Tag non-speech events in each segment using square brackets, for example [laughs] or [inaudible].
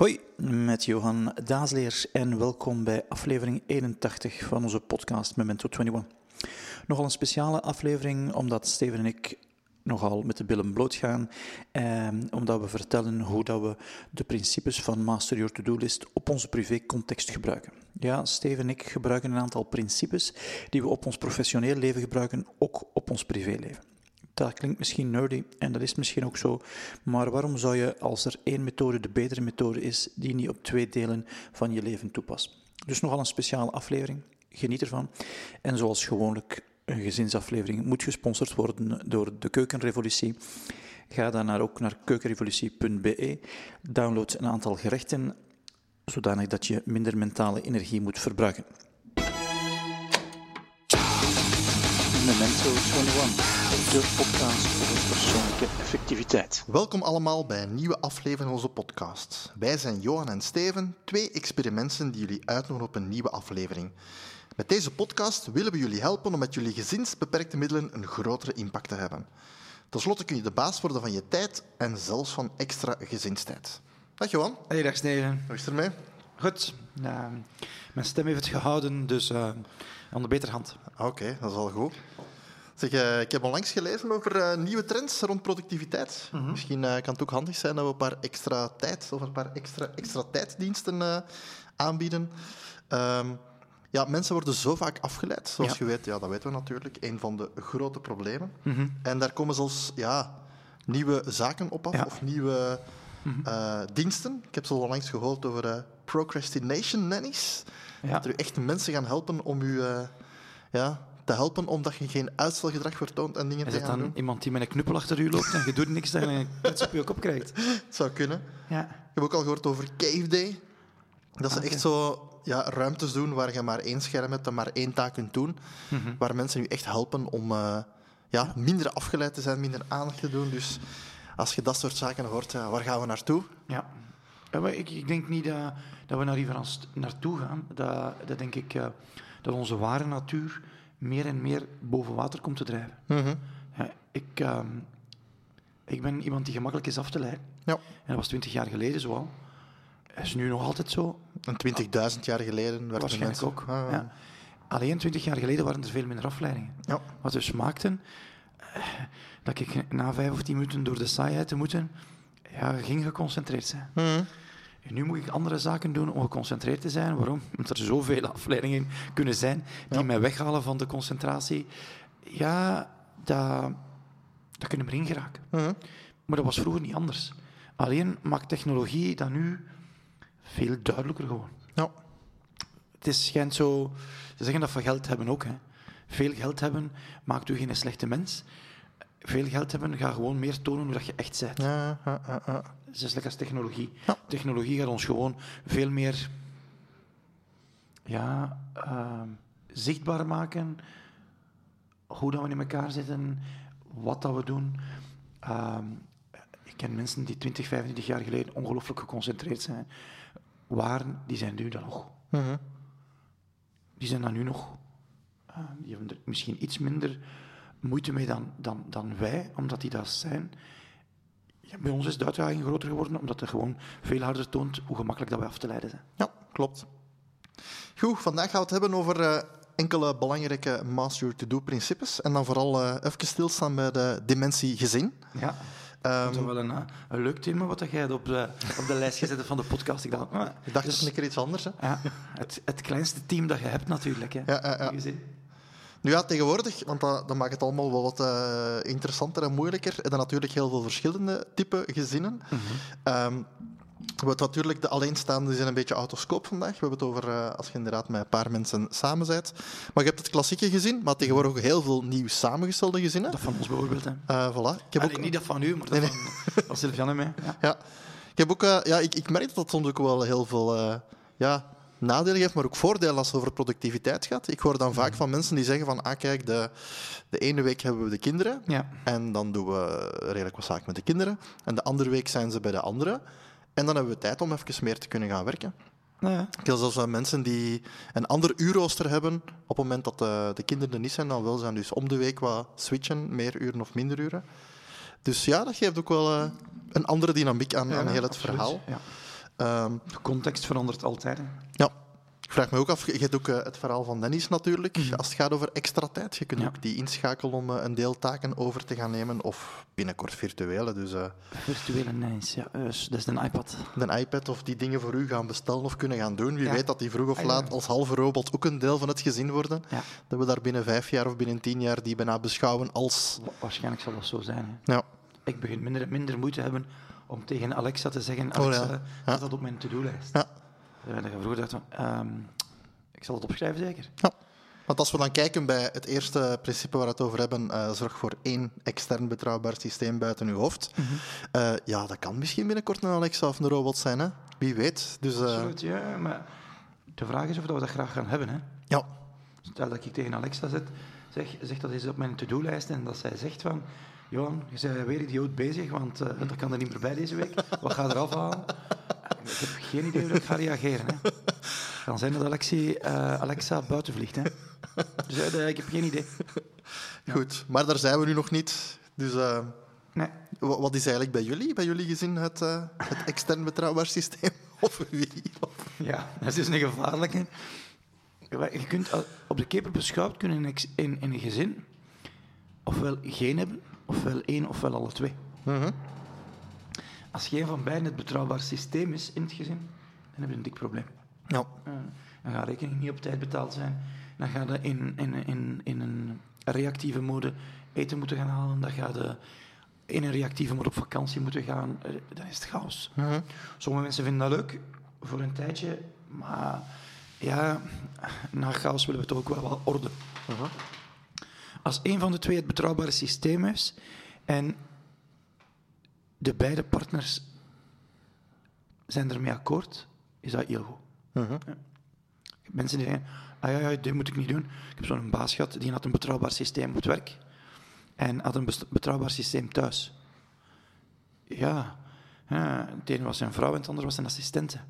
Hoi, met Johan Daasleers en welkom bij aflevering 81 van onze podcast Memento 21. Nogal een speciale aflevering, omdat Steven en ik nogal met de billen bloot gaan, eh, omdat we vertellen hoe dat we de principes van Master Your To-Do List op onze privé-context gebruiken. Ja, Steven en ik gebruiken een aantal principes die we op ons professioneel leven gebruiken, ook op ons privéleven. Dat klinkt misschien nerdy en dat is misschien ook zo, maar waarom zou je, als er één methode de betere methode is, die niet op twee delen van je leven toepast? Dus nogal een speciale aflevering. Geniet ervan. En zoals gewoonlijk, een gezinsaflevering moet gesponsord worden door de Keukenrevolutie. Ga dan naar, ook naar keukenrevolutie.be. Download een aantal gerechten, zodanig dat je minder mentale energie moet verbruiken. Memento 21 de podcast over persoonlijke effectiviteit. Welkom allemaal bij een nieuwe aflevering van onze podcast. Wij zijn Johan en Steven, twee experimenten die jullie uitnodigen op een nieuwe aflevering. Met deze podcast willen we jullie helpen om met jullie gezinsbeperkte middelen een grotere impact te hebben. Ten slotte kun je de baas worden van je tijd en zelfs van extra gezinstijd. Dag Johan. Hey, dag Steven. Hoe is het ermee? Goed. mijn stem heeft het gehouden, dus uh, aan de betere hand. Oké, dat is al goed. Zeg, uh, ik heb onlangs gelezen over uh, nieuwe trends rond productiviteit. Mm -hmm. Misschien uh, kan het ook handig zijn dat we een paar extra tijd of een paar extra, extra tijddiensten aanbieden. Um, ja, mensen worden zo vaak afgeleid, zoals ja. je weet. Ja, dat weten we natuurlijk. Een van de grote problemen. Mm -hmm. En daar komen zelfs ja, nieuwe zaken op af ja. of nieuwe mm -hmm. diensten. Ik heb zo onlangs gehoord over procrastination nannies. Dat er echt mensen gaan helpen om u ja, te helpen omdat je geen uitstelgedrag vertoont en dingen is te gaan dan doen. iemand die met een knuppel achter u loopt en je doet niks en een klets op je kop krijgt? Het [laughs] zou kunnen. Ja. Ik heb ook al gehoord over Cave Day. Dat ze okay. echt zo ja, ruimtes doen waar je maar één scherm hebt en maar één taak kunt doen. Mm -hmm. Waar mensen je echt helpen om uh, ja, minder afgeleid te zijn, minder aandacht te doen. Dus als je dat soort zaken hoort, waar gaan we naartoe? Ja. ja maar ik, ik denk niet dat, dat we naar hier naartoe gaan. Dat, dat denk ik uh, dat onze ware natuur meer en meer boven water komt te drijven. Mm -hmm. ja, ik, uh, ik ben iemand die gemakkelijk is af te leiden. Ja. En dat was twintig jaar geleden zo al. Dat is nu nog altijd zo. En 20.000 jaar geleden werd Waarschijnlijk ook. Ah, ja. Ja. Alleen 20 jaar geleden waren er veel minder afleidingen. Ja. Wat dus maakte uh, dat ik na vijf of tien minuten door de saaiheid te moeten, ja, ging geconcentreerd zijn. Mm -hmm. En nu moet ik andere zaken doen om geconcentreerd te zijn. Waarom? Omdat er zoveel afleidingen kunnen zijn die Ja. mij weghalen van de concentratie. Ja, dat, dat kunnen we erin geraken. Mhm. Maar dat was vroeger niet anders. Alleen maakt technologie dat nu veel duidelijker gewoon. Ja. Het is, schijnt zo... Ze zeggen dat van geld hebben ook. Hè. Veel geld hebben maakt u geen slechte mens. Veel geld hebben gaat gewoon meer tonen hoe dat je echt bent. Ja, ja, ja, Het is lekker als technologie. Ja. Technologie gaat ons gewoon veel meer ja, uh, zichtbaar maken. Hoe dat we in elkaar zitten, wat dat we doen. Uh, ik ken mensen die 20, 25 jaar geleden ongelooflijk geconcentreerd zijn. Waren, die zijn nu dan nog. -hmm. Die zijn dan nu nog. Uh, die hebben er misschien iets minder moeite mee dan, dan, dan wij, omdat die dat zijn. Ja, bij ons is de uitdaging groter geworden, omdat het gewoon veel harder toont hoe gemakkelijk dat wij af te leiden zijn. Ja, klopt. Goed, vandaag gaan we het hebben over uh, enkele belangrijke Master To-Do-principes. En dan vooral uh, even stilstaan bij de dimensie gezin. Ja. Um, dat is wel een, een, leuk thema wat jij op de, op de lijst gezet hebt van de podcast. Ik dacht, ah, [laughs] ik dacht dus, een keer iets anders. Hè? Ja, het, het kleinste team dat je hebt natuurlijk. Hè, ja, ja, ja. Nu ja, tegenwoordig, want dat, dat maakt het allemaal wel wat uh, interessanter en moeilijker. En dan natuurlijk heel veel verschillende type gezinnen. Mhm. Mm -hmm. um, we hebben natuurlijk de alleenstaanden zijn een beetje autoscoop vandaag. We hebben het over uh, als je inderdaad met een paar mensen samen bent. Maar je hebt het klassieke gezin, maar tegenwoordig ook heel veel nieuw samengestelde gezinnen. Dat van ons bijvoorbeeld. Hè. Uh, voilà. Ik heb Allee, ook... Niet dat van u, maar dat nee, nee. [laughs] van, van Sylviane mee. Ja. ja. Ik, heb ook, uh, ja, ik, ik merk dat dat soms ook wel heel veel ja, nadelen heeft, maar ook voordelen als het over productiviteit gaat. Ik hoor dan vaak van mensen die zeggen van, ah kijk, de, de ene week hebben we de kinderen ja. en dan doen we redelijk wat zaken met de kinderen. En de andere week zijn ze bij de andere. En dan hebben we tijd om even meer te kunnen gaan werken. Nou ja. Ik zelfs mensen die een ander uurrooster hebben op het moment dat de, de kinderen er niet zijn, dan wel zijn dus om de week wat switchen, meer uren of minder uren. Dus ja, dat geeft ook wel uh, een andere dynamiek aan, ja, aan heel het absoluut. verhaal. Ja. Ehm, De context verandert altijd. hè. ja. Ik vraag me ook af, je hebt ook eh, het verhaal van Dennis natuurlijk, als het gaat over extra tijd. Je kunt Ja. ook die inschakelen om eh, een deel taken over te gaan nemen, of binnenkort virtuele. Dus eh, Virtuele nice, ja. dat is een iPad. een iPad of die dingen voor u gaan bestellen of kunnen gaan doen. Wie Ja. weet dat die vroeg of Ah, laat als halve robot ook een deel van het gezin worden. Ja. Dat we daar binnen vijf jaar of binnen tien jaar die bijna beschouwen als... Wa- Waarschijnlijk zal dat zo zijn. Hè. Ja, Ik begin minder, minder moeite hebben om tegen Alexa te zeggen: Oh, Alexa. Ja. dat op mijn to-do-lijst. ja. Uh, dat je vroeger dacht ehm, ik zal het opschrijven zeker. Ja. Want als we dan kijken bij het eerste principe waar we het over hebben, eh, zorg voor één extern betrouwbaar systeem buiten uw hoofd. Mhm. Eh, ja, dat kan misschien binnenkort een Alexa of een robot zijn, hè? Wie weet. Dus eh, Absoluut, ja. Maar de vraag is of dat we dat graag gaan hebben. Hè. ja, Stel dat ik tegen Alexa zit, zeg, zeg dat is op mijn to-do-lijst en dat zij zegt van... Johan, je bent weer idioot bezig, want eh, dat kan er niet meer bij deze week. Wat ga je eraf halen? Ik heb geen idee hoe ik ga reageren. Hè. Het kan zijn dat Alexi, eh, Alexa buiten vliegt. Hè. Dus eh, ik heb geen idee. goed. Maar daar zijn we nu nog niet. Dus eh, Nee. wa- wat is eigenlijk bij jullie, bij jullie gezin, het, eh, het extern betrouwbaar systeem? [laughs] Of wie? Ja, dat is een gevaarlijke. Je kunt op de keper beschouwd kunnen in een gezin ofwel geen hebben, ofwel één, ofwel alle twee. Mhm. Als geen van beiden het betrouwbaar systeem is in het gezin, dan heb je een dik probleem. Ja. Eh, dan gaat rekening niet op tijd betaald zijn. Dan ga je in, in, in, in een reactieve mode eten moeten gaan halen. Dan ga je in een reactieve mode op vakantie moeten gaan. Eh, dan is het chaos. Mhm. Sommige mensen vinden dat leuk voor een tijdje, maar ja, na chaos willen we toch ook wel wat orde. Mhm. Als een van de twee het betrouwbare systeem is en de beide partners zijn ermee akkoord, is dat heel goed. Mhm. Mensen die zeggen, ah ja, ja, dit moet ik niet doen. Ik heb zo'n baas gehad, die had een betrouwbaar systeem op het werk en had een betrouwbaar systeem thuis. Ja, ja, het ene was zijn vrouw en het andere was zijn assistente.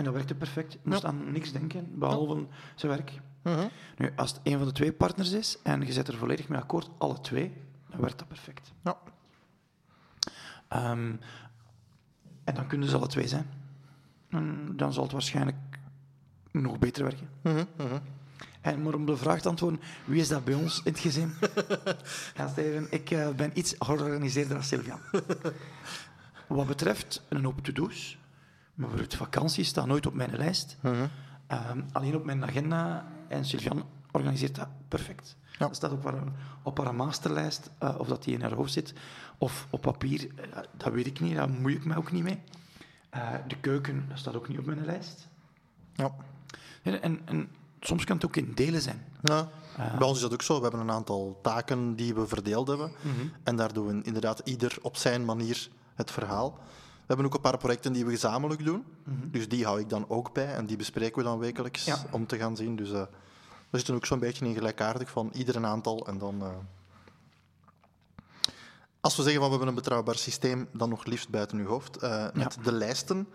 En dat werkte perfect. Moest Ja. aan niks denken, behalve zijn werk. Mhm. Nu, als het een van de twee partners is en je zet er volledig mee akkoord, alle twee, dan werkt dat perfect. Ja. Ehm, en dan kunnen ze alle twee zijn. En dan zal het waarschijnlijk nog beter werken. Mhm. Mhm. En maar om de vraag te antwoorden, wie is dat bij ons in het gezin? [laughs] ja, Steven, ik eh, ben iets georganiseerder dan Sylvia. [laughs] Wat betreft een hoop to-do's, maar voor het vakantie staat nooit op mijn lijst. Mhm. Ehm, alleen op mijn agenda en Sylvian organiseert dat perfect. Ja. Dat staat op haar, op haar masterlijst, eh, of dat die in haar hoofd zit, of op papier, eh, dat weet ik niet, daar moei ik mij ook niet mee. Eh, de keuken, dat staat ook niet op mijn lijst. Ja. En, en, en soms kan het ook in delen zijn. Ja. Bij ons is dat ook zo. We hebben een aantal taken die we verdeeld hebben. En daar doen we inderdaad ieder op zijn manier het verhaal. We hebben ook een paar projecten die we gezamenlijk doen. Dus die hou ik dan ook bij en die bespreken we dan wekelijks Ja. om te gaan zien. Dus eh we zitten ook zo'n beetje in gelijkaardig van ieder een aantal en dan... eh, Als we zeggen van we hebben een betrouwbaar systeem, dan nog liefst buiten uw hoofd. eh, met de lijsten.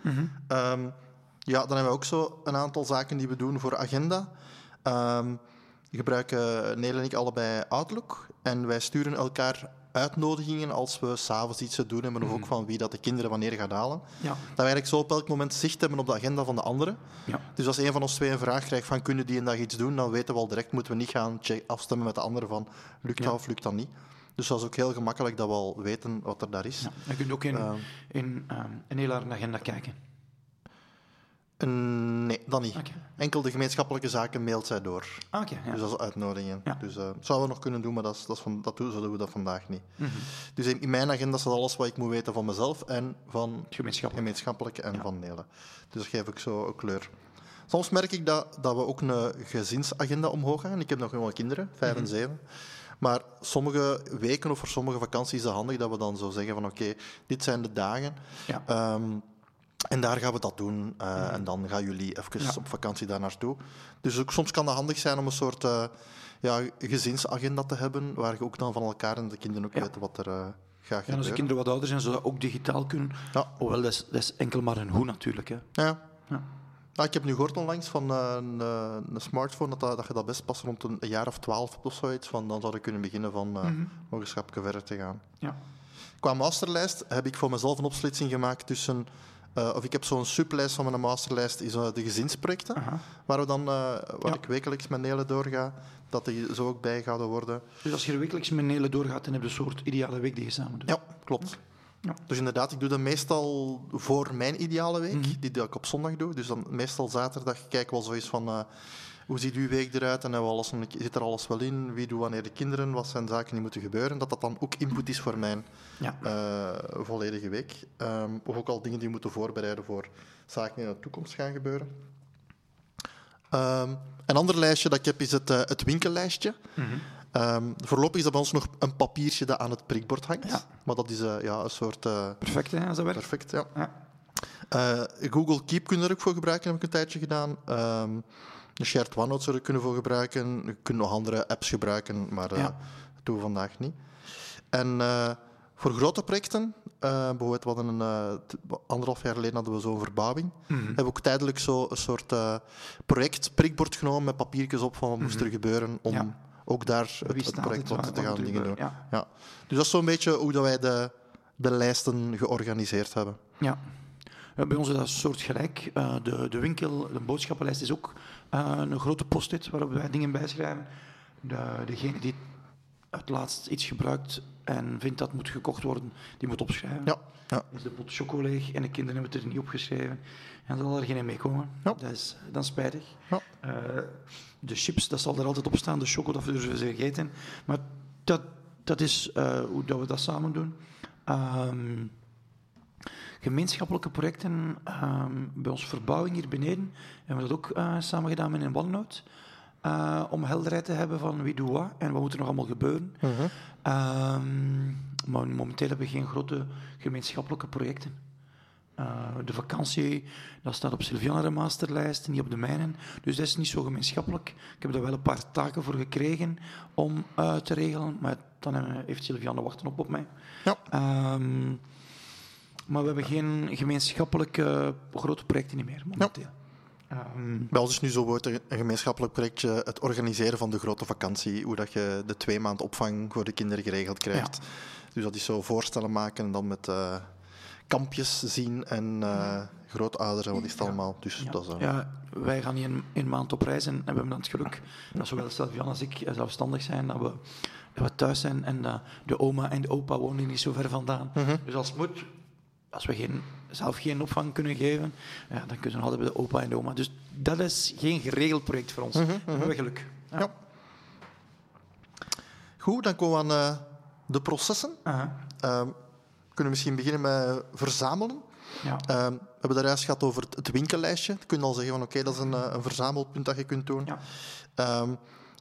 Ehm, ja, dan hebben we ook zo een aantal zaken die we doen voor agenda. Ehm, gebruiken Nele en ik allebei Outlook. En wij sturen elkaar uitnodigingen als we s'avonds iets te doen hebben. Of ook van wie dat de kinderen wanneer gaat halen. Ja. Dat we eigenlijk zo op elk moment zicht hebben op de agenda van de andere. Ja. Dus als een van ons twee een vraag krijgt van kunnen die een dag iets doen, dan weten we al direct, moeten we niet gaan check, afstemmen met de andere van lukt dat Ja. of lukt dat niet. Dus dat is ook heel gemakkelijk dat we al weten wat er daar is. Ja. Je kunt ook in, Ehm. in ehm, een hele harde agenda kijken. Nee, dat niet. Enkel de gemeenschappelijke zaken mailt zij door. Ah, Oké, ja. Dus dat is uitnodigingen. Ja. Dus eh zouden we nog kunnen doen, maar dat, is, dat, is van, dat doen, zo doen we dat vandaag niet. Mhm. Dus in, in mijn agenda staat alles wat ik moet weten van mezelf en van Gemeenschappelijk. gemeenschappelijk en Ja. van Nele. Dus dat geef ik zo een kleur. Soms merk ik dat, dat we ook een gezinsagenda omhoog gaan. Ik heb nog wel kinderen, vijf Mhm. en zeven. Maar sommige weken of voor sommige vakanties is het handig dat we dan zo zeggen van oké, dit zijn de dagen. Ja. Ehm, en daar gaan we dat doen. eh, En dan gaan jullie even Ja. op vakantie daar naartoe. Dus ook soms kan het handig zijn om een soort eh, ja, gezinsagenda te hebben, waar je ook dan van elkaar en de kinderen ook Ja. weten wat er eh gaat Ja, en als de gebeuren. kinderen wat ouder zijn, zullen ze ook digitaal kunnen. Ja. Hoewel, dat is, dat is enkel maar een hoe natuurlijk. Hè. Ja. Ja. Nou, ik heb nu gehoord onlangs van een, een smartphone dat, dat, dat je dat best pas rond een, een jaar of twaalf of zoiets. Van, dan zou je kunnen beginnen van Mhm. nog een stapje verder te gaan. Ja. Qua masterlijst heb ik voor mezelf een opsplitsing gemaakt tussen eh, of ik heb zo'n sublijst van mijn masterlijst, is eh, de gezinsprojecten. Aha. Waar, we dan, eh, waar Ja. ik wekelijks mijn nelen doorga, dat die zo ook bijgehouden worden. Dus als je er wekelijks met Nele doorgaat, dan heb je een soort ideale week die je samen doet. Ja, klopt. Ja. Dus inderdaad, ik doe dat meestal voor mijn ideale week, Mhm. die ik op zondag doe. Dus dan meestal zaterdag kijk ik wel zoiets van, hoe ziet uw week eruit en hebben we alles, zit er alles wel in? Wie doet wanneer de kinderen? Wat zijn zaken die moeten gebeuren? Dat dat dan ook input is voor mijn Ja. eh, volledige week. Ehm, of ook al dingen die we moeten voorbereiden voor zaken die in de toekomst gaan gebeuren. Ehm, een ander lijstje dat ik heb is het, eh, het winkellijstje. Mhm. Ehm, voorlopig is dat bij ons nog een papiertje dat aan het prikbord hangt. Ja. Maar dat is eh, ja, een soort... Perfect, hè, als dat werkt. perfect, ja. Ja. Google Keep kunnen we er ook voor gebruiken, heb ik een tijdje gedaan. De Shared OneNote zou er kunnen voor gebruiken. Je kunt nog andere apps gebruiken, maar eh, Ja. dat doen we vandaag niet. En eh, voor grote projecten, eh, bijvoorbeeld we hadden een, eh, anderhalf jaar geleden hadden we zo'n verbouwing. Mhm. Hebben we ook tijdelijk zo een soort eh, project prikbord genomen met papiertjes op van wat moest er gebeuren om Ja. ook daar het, project wat te gaan dingen doen. gebeuren? Ja. Dus dat is zo'n beetje hoe dat wij de, de lijsten georganiseerd hebben. Ja. Ja, bij ons is dat soortgelijk. Eh de, de winkel, de boodschappenlijst is ook eh, een grote post-it waarop wij dingen bijschrijven. De, degene die het laatst iets gebruikt en vindt dat moet gekocht worden, die moet opschrijven. Ja, ja. Is de pot choco leeg en de kinderen hebben het er niet opgeschreven. En dan zal er geen meekomen. Ja. Dat is dan spijtig. Ja. Eh, de chips, dat zal er altijd op staan. De choco, dat durven ze vergeten. Maar dat, dat is eh, hoe dat we dat samen doen. Ehm, gemeenschappelijke projecten ehm, bij onze verbouwing hier beneden hebben we dat ook eh, samen gedaan met een OneNote. Eh, om helderheid te hebben van wie doet wat en wat moet er nog allemaal gebeuren. Mhm. Ehm, maar momenteel hebben we geen grote gemeenschappelijke projecten. Eh, de vakantie, dat staat op Sylviana masterlijst, niet op de mijnen. Dus dat is niet zo gemeenschappelijk. Ik heb daar wel een paar taken voor gekregen om te regelen, maar dan heeft Sylviana wachten op op mij. Ja. Ehm, maar we hebben geen gemeenschappelijke grote projecten meer momenteel. Ehm, Bij ons is nu zo wordt een een gemeenschappelijk projectje het organiseren van de grote vakantie. Hoe dat je de twee maand opvang voor de kinderen geregeld krijgt. Dus dat is zo voorstellen maken en dan met eh, kampjes zien en eh grootouders en wat is het allemaal. Dus Ja. dat is, eh, ja, wij gaan hier een, een maand op reis en we hebben dan het geluk dat zowel Sylvian als ik zelfstandig zijn, dat we, dat we thuis zijn en de oma en de opa wonen niet zo ver vandaan. Mhm. Dus als het moet, als we geen, zelf geen opvang kunnen geven, ja, dan kunnen we altijd bij de opa en de oma. Dus dat is geen geregeld project voor ons. Mhm, We hebben geluk. Ja. Ja. Goed, dan komen we aan eh, de processen. Ehm, kunnen we misschien beginnen met verzamelen. Ja. Ehm, we hebben daar juist gehad over het, het winkellijstje. Je kunt al zeggen van oké, dat is een, eh, een verzamelpunt dat je kunt doen. Ja. Ehm,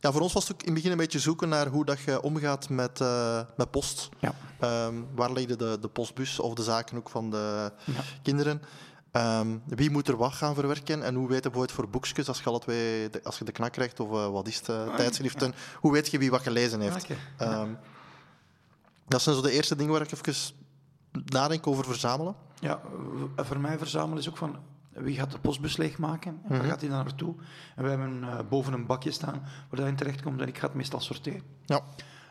ja, voor ons was het ook in het begin een beetje zoeken naar hoe dat je omgaat met, eh, met post. Ja. Ehm, waar liggen de, de postbus of de zaken ook van de Ja. kinderen? Ehm, wie moet er wat gaan verwerken? En hoe weet je bijvoorbeeld voor boekjes, als je, alle twee, de, als je de knak krijgt of eh, wat is het, eh, tijdschriften, hoe weet je wie wat gelezen heeft? Oké. Ehm, dat zijn zo de eerste dingen waar ik even nadenk over verzamelen. Ja, voor mij verzamelen is ook van wie gaat de postbus leegmaken en waar gaat hij dan naartoe? En we hebben eh, boven een bakje staan waar dat in terecht komt en ik ga het meestal sorteren. Ja.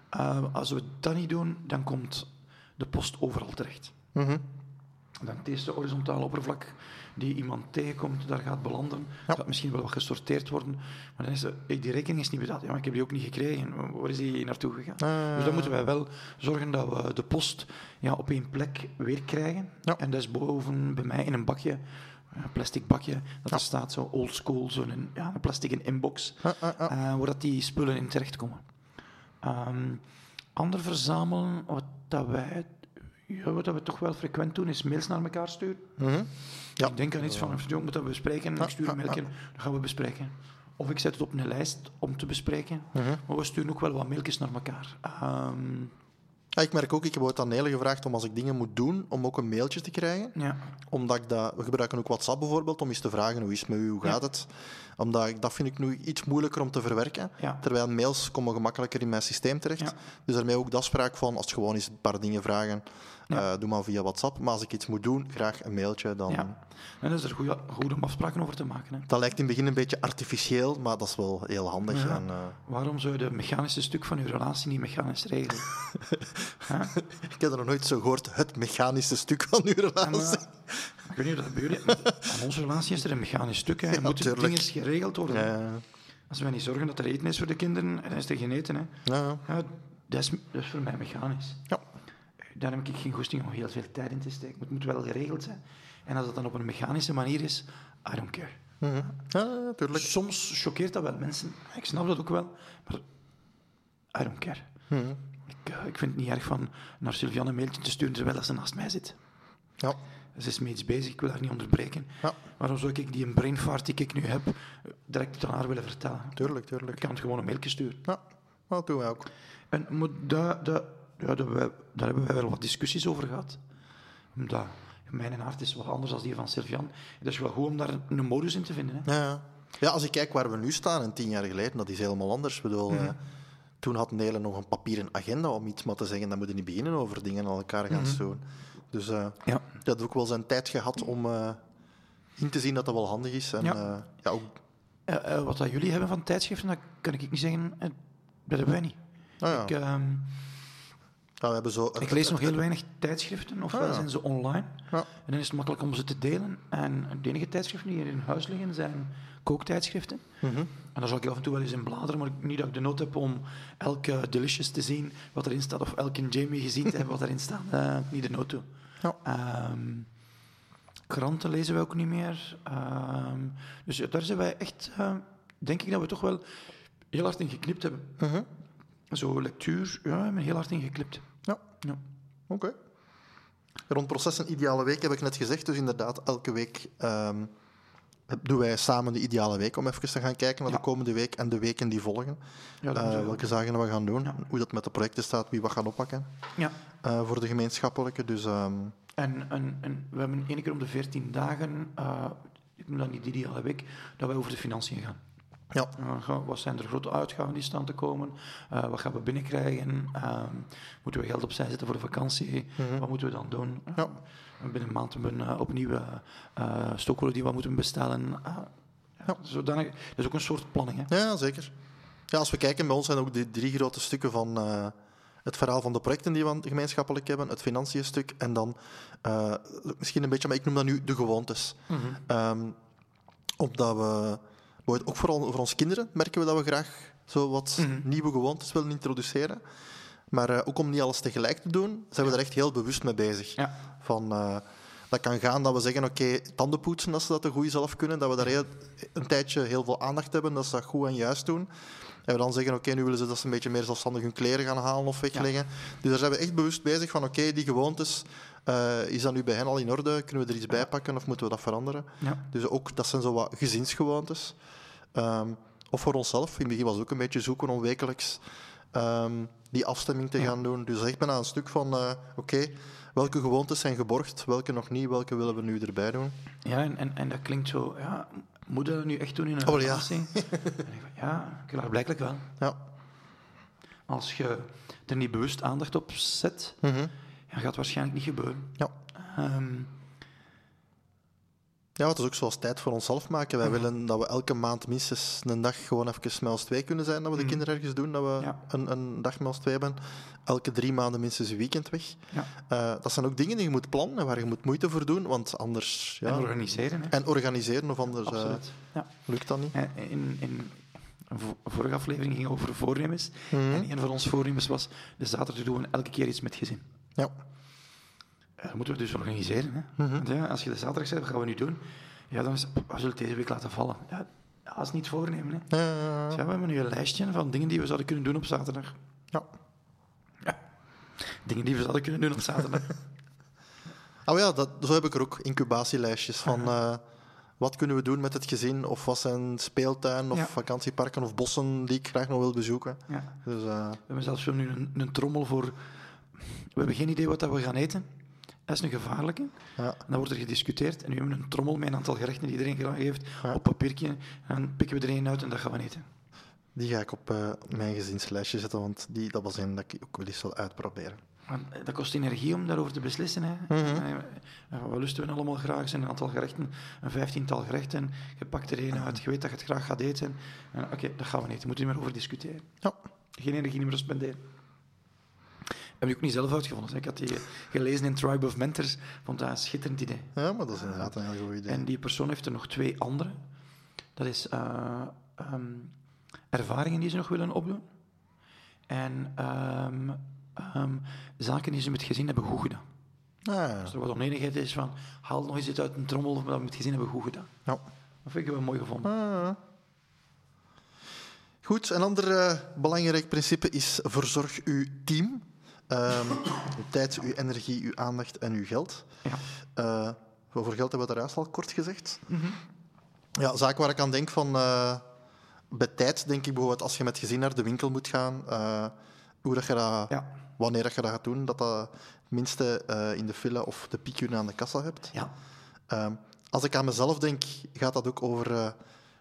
Eh, als we dat niet doen, dan komt de post overal terecht. Mhm. Dan het eerste horizontale oppervlak die iemand tegenkomt, daar gaat belanden. Ja. Gaat misschien wel wat gesorteerd worden. Maar dan is de, ik, die rekening is niet betaald. Ja, maar ik heb die ook niet gekregen. Waar is die naartoe gegaan? Ah. Dus dan moeten wij wel zorgen dat we de post ja, op één plek weer krijgen. Ja. En dat is boven bij mij in een bakje, een plastic bakje, dat er staat zo old school, zo'n ja, een plastic inbox, eh, waar dat die spullen in terechtkomen. Ehm ander verzamelen, wat dat wij, ja, wat dat we toch wel frequent doen, is mails naar elkaar sturen. Mhm. Ja. Ik denk aan iets van, moet dat bespreken, ik stuur een mailje, dat gaan we bespreken. Of ik zet het op een lijst om te bespreken, Mhm. maar we sturen ook wel wat mailtjes naar elkaar. Ehm, Ja, ik merk ook, ik heb ooit aan Nele gevraagd om als ik dingen moet doen, om ook een mailtje te krijgen. ja. Omdat ik dat, we gebruiken ook WhatsApp bijvoorbeeld, om eens te vragen hoe is het met u, hoe gaat het. Omdat ik, dat vind ik nu iets moeilijker om te verwerken. Ja. Terwijl mails komen gemakkelijker in mijn systeem terecht. Dus daarmee ook de afspraak van, als het gewoon is een paar dingen vragen, Eh, doe maar via WhatsApp. Maar als ik iets moet doen, graag een mailtje. Dan... Ja. En dat is er goed, goed om afspraken over te maken. Hè. Dat lijkt in het begin een beetje artificieel, maar dat is wel heel handig. Ja. En, eh, Waarom zou je de mechanische stuk van je relatie niet mechanisch regelen? [laughs] Ik heb er nog nooit zo gehoord, het mechanische stuk van uw En, relatie. ik weet niet of dat bij jullie... Aan onze relatie is er een mechanisch stuk. Hè. Er moeten dingen geregeld worden. Als wij niet zorgen dat er eten is voor de kinderen, dan is er geen eten. Hè. ja. Ja, dat, is, dat is voor mij mechanisch. Ja. Daar heb ik geen goesting om heel veel tijd in te steken. Het moet wel geregeld zijn. En als dat dan op een mechanische manier is, I don't care. Mhm. ja. Soms choqueert dat wel mensen. Ik snap dat ook wel. Maar I don't care. Mhm. Ik, eh, ik vind het niet erg van naar Sylviane een mailtje te sturen terwijl dat ze naast mij zit. Ja. Ze is met iets bezig, ik wil haar niet onderbreken. Ja. Waarom zou ik die een brainfart die ik nu heb, eh, direct aan haar willen vertellen? Tuurlijk, Ik tuurlijk. kan het gewoon een mailtje sturen. Ja, dat doen wij ook. En maar daar, daar, ja, daar, hebben wij, daar hebben wij wel wat discussies over gehad. Omdat mijn hart is wat anders dan die van Sylvian. Het is wel goed om daar een modus in te vinden. Hè? Ja, ja. ja, als ik kijk waar we nu staan en tien jaar geleden, dat is helemaal anders. Ik bedoel, Mhm. eh, toen had Nelen nog een papieren agenda om iets maar te zeggen. Dan moet je niet beginnen over dingen aan elkaar gaan stoen. Dus eh Ja. dat ook wel zijn tijd gehad om eh, in te zien dat dat wel handig is. En Ja. ja, ja, ook, wat dat jullie hebben van tijdschriften, dat kan ik niet zeggen. dat hebben wij niet. nou ja, Ik, ehm, we hebben zo, ik lees nog heel weinig tijdschriften, ofwel Ah, ja. zijn ze online. Ja. En dan is het makkelijk om ze te delen. En de enige tijdschriften die hier in huis liggen zijn kooktijdschriften. Mhm. En daar zal ik af en toe wel eens in bladeren, maar niet dat ik de nood heb om elke Delicious te zien wat erin staat, of elke Jamie gezien te hebben wat erin staat. Eh, niet de nood toe. Ja. Ehm, kranten lezen we ook niet meer. Ehm, dus daar zijn wij echt, eh, denk ik dat we toch wel heel hard in geknipt hebben. Mhm. Zo lectuur, ja, we hebben heel hard in geknipt. Ja, Ja. oké. Rond processen ideale week heb ik net gezegd. Dus inderdaad, elke week ehm, doen wij samen de ideale week om even te gaan kijken naar Ja. de komende week en de weken die volgen. Ja, Eh, we welke zaken we gaan doen, Ja. hoe dat met de projecten staat, wie wat gaan oppakken Ja. eh, voor de gemeenschappelijke. Dus ehm, En, en, en we hebben één keer om de 14 dagen, eh, ik noem dat niet de ideale week, dat wij over de financiën gaan. Ja, wat zijn er grote uitgaven die staan te komen? Uh, wat gaan we binnenkrijgen? Ehm, moeten we geld opzij zetten voor de vakantie? Wat moeten we dan doen? Mhm. Ja. Binnen een maand hebben we uh, opnieuw uh, stokkolen die we moeten bestellen. Uh, ja. zodanig, dat is ook een soort planning. Hè? ja, zeker. Ja, als we kijken, bij ons zijn ook die drie grote stukken van eh, het verhaal van de projecten die we gemeenschappelijk hebben, het financiën stuk en dan eh, misschien een beetje, maar ik noem dat nu de gewoontes. Ehm, omdat we, bijvoorbeeld ook vooral voor onze kinderen merken we dat we graag zo wat nieuwe gewoontes willen introduceren. Maar eh, ook om niet alles tegelijk te doen, zijn we er echt heel bewust mee bezig. Ja. Van, eh, dat kan gaan dat we zeggen, oké, tanden poetsen als ze dat te goed zelf kunnen, dat we daar heel, een tijdje heel veel aandacht hebben, dat ze dat goed en juist doen. En we dan zeggen, oké, nu willen ze dat ze een beetje meer zelfstandig hun kleren gaan halen of wegleggen. Dus daar zijn we echt bewust bezig van, oké, die gewoontes, eh, is dat nu bij hen al in orde? Kunnen we er iets bij pakken of moeten we dat veranderen? Ja. Dus ook, dat zijn zo wat gezinsgewoontes. Ehm, of voor onszelf. In het begin was het ook een beetje zoeken om wekelijks ehm, die afstemming te gaan doen. Dus echt bijna een stuk van, eh, oké, welke gewoontes zijn geborgd, welke nog niet, welke willen we nu erbij doen? Ja, en, en, en dat klinkt zo, ja, moet je dat nu echt doen in een Oh, ja. relatie? [laughs] Ja, klaarblijkelijk wel. Ja. Als je er niet bewust aandacht op zet, Mhm. Ja, gaat waarschijnlijk niet gebeuren. Ja. Ehm, Ja, het is ook zoals tijd voor onszelf maken. Wij willen dat we elke maand minstens een dag gewoon even met ons twee kunnen zijn, dat we de kinderen ergens doen, dat we Ja. een, een dag met ons twee hebben. Elke drie maanden minstens een weekend weg. ja. Eh, dat zijn ook dingen die je moet plannen en waar je moet moeite voor doen, want anders... Ja, En organiseren, hè. en organiseren, of anders. Ja. lukt dat niet. Eh, In, in vorige aflevering ging over voornemens. Mhm. En een van onze voornemens was, de zaterdag doen we elke keer iets met gezin. Ja. Eh, Dat moeten we dus organiseren. Hè. Mhm. Ja, als je de zaterdag zegt, wat gaan we nu doen? Ja, dan is we zullen deze week laten vallen. Ja, dat is niet voornemen. Hè. Ja, Dus ja, we hebben nu een lijstje van dingen die we zouden kunnen doen op zaterdag. ja. Ja. Dingen die we zouden kunnen doen op zaterdag. [laughs] Oh ja, dat, zo heb ik er ook incubatielijstjes van eh, wat kunnen we doen met het gezin, of wat zijn speeltuin, of Ja. vakantieparken, of bossen die ik graag nog wil bezoeken. ja. Dus eh, We hebben zelfs nu een, een trommel voor... We hebben geen idee wat dat we gaan eten. Dat is een gevaarlijke. ja. En dan wordt er gediscuteerd. En nu hebben we een trommel met een aantal gerechten die iedereen graag heeft Ja. op papiertje. En dan pikken we er één uit en dat gaan we eten. die ga ik op eh, mijn gezinslijstje zetten, want die, dat was een dat ik ook wel eens wil uitproberen. Want eh, dat kost energie om daarover te beslissen. Hè. Mhm. Eh, Wat lusten we allemaal graag? Er zijn een aantal gerechten, een vijftiental gerechten. Je pakt er één uit, je weet dat je het graag gaat eten. En Oké, dat gaan we niet. Daar moeten we niet meer over discussiëren. Ja. Geen energie meer spenderen. Heb ik ook niet zelf uitgevonden. Ik had die gelezen in Tribe of Mentors. Vond dat een schitterend idee. Ja, maar dat is inderdaad een heel goed idee. En die persoon heeft er nog twee andere. Dat is eh, ehm, ervaringen die ze nog willen opdoen. En ehm, ehm, zaken die ze met gezin hebben goed gedaan. Ah, ja. Als er wat oneenigheid is van, haal nog eens iets uit een trommel, maar dat we met gezin hebben goed gedaan. Ja. Dat vind ik wel mooi gevonden. Ah. Goed, een ander eh, belangrijk principe is verzorg uw team. Ehm, uw tijd, uw energie, uw aandacht en uw geld. Ja. Eh, over geld hebben we daar juist al kort gezegd. Ja, zaak waar ik aan denk van... eh, bij tijd denk ik bijvoorbeeld als je met gezin naar de winkel moet gaan, eh, hoe dat je dat, Ja. wanneer dat je dat gaat doen, dat dat het minste in de file of de piekuren aan de kassa hebt. Ja. Ehm, als ik aan mezelf denk, gaat dat ook over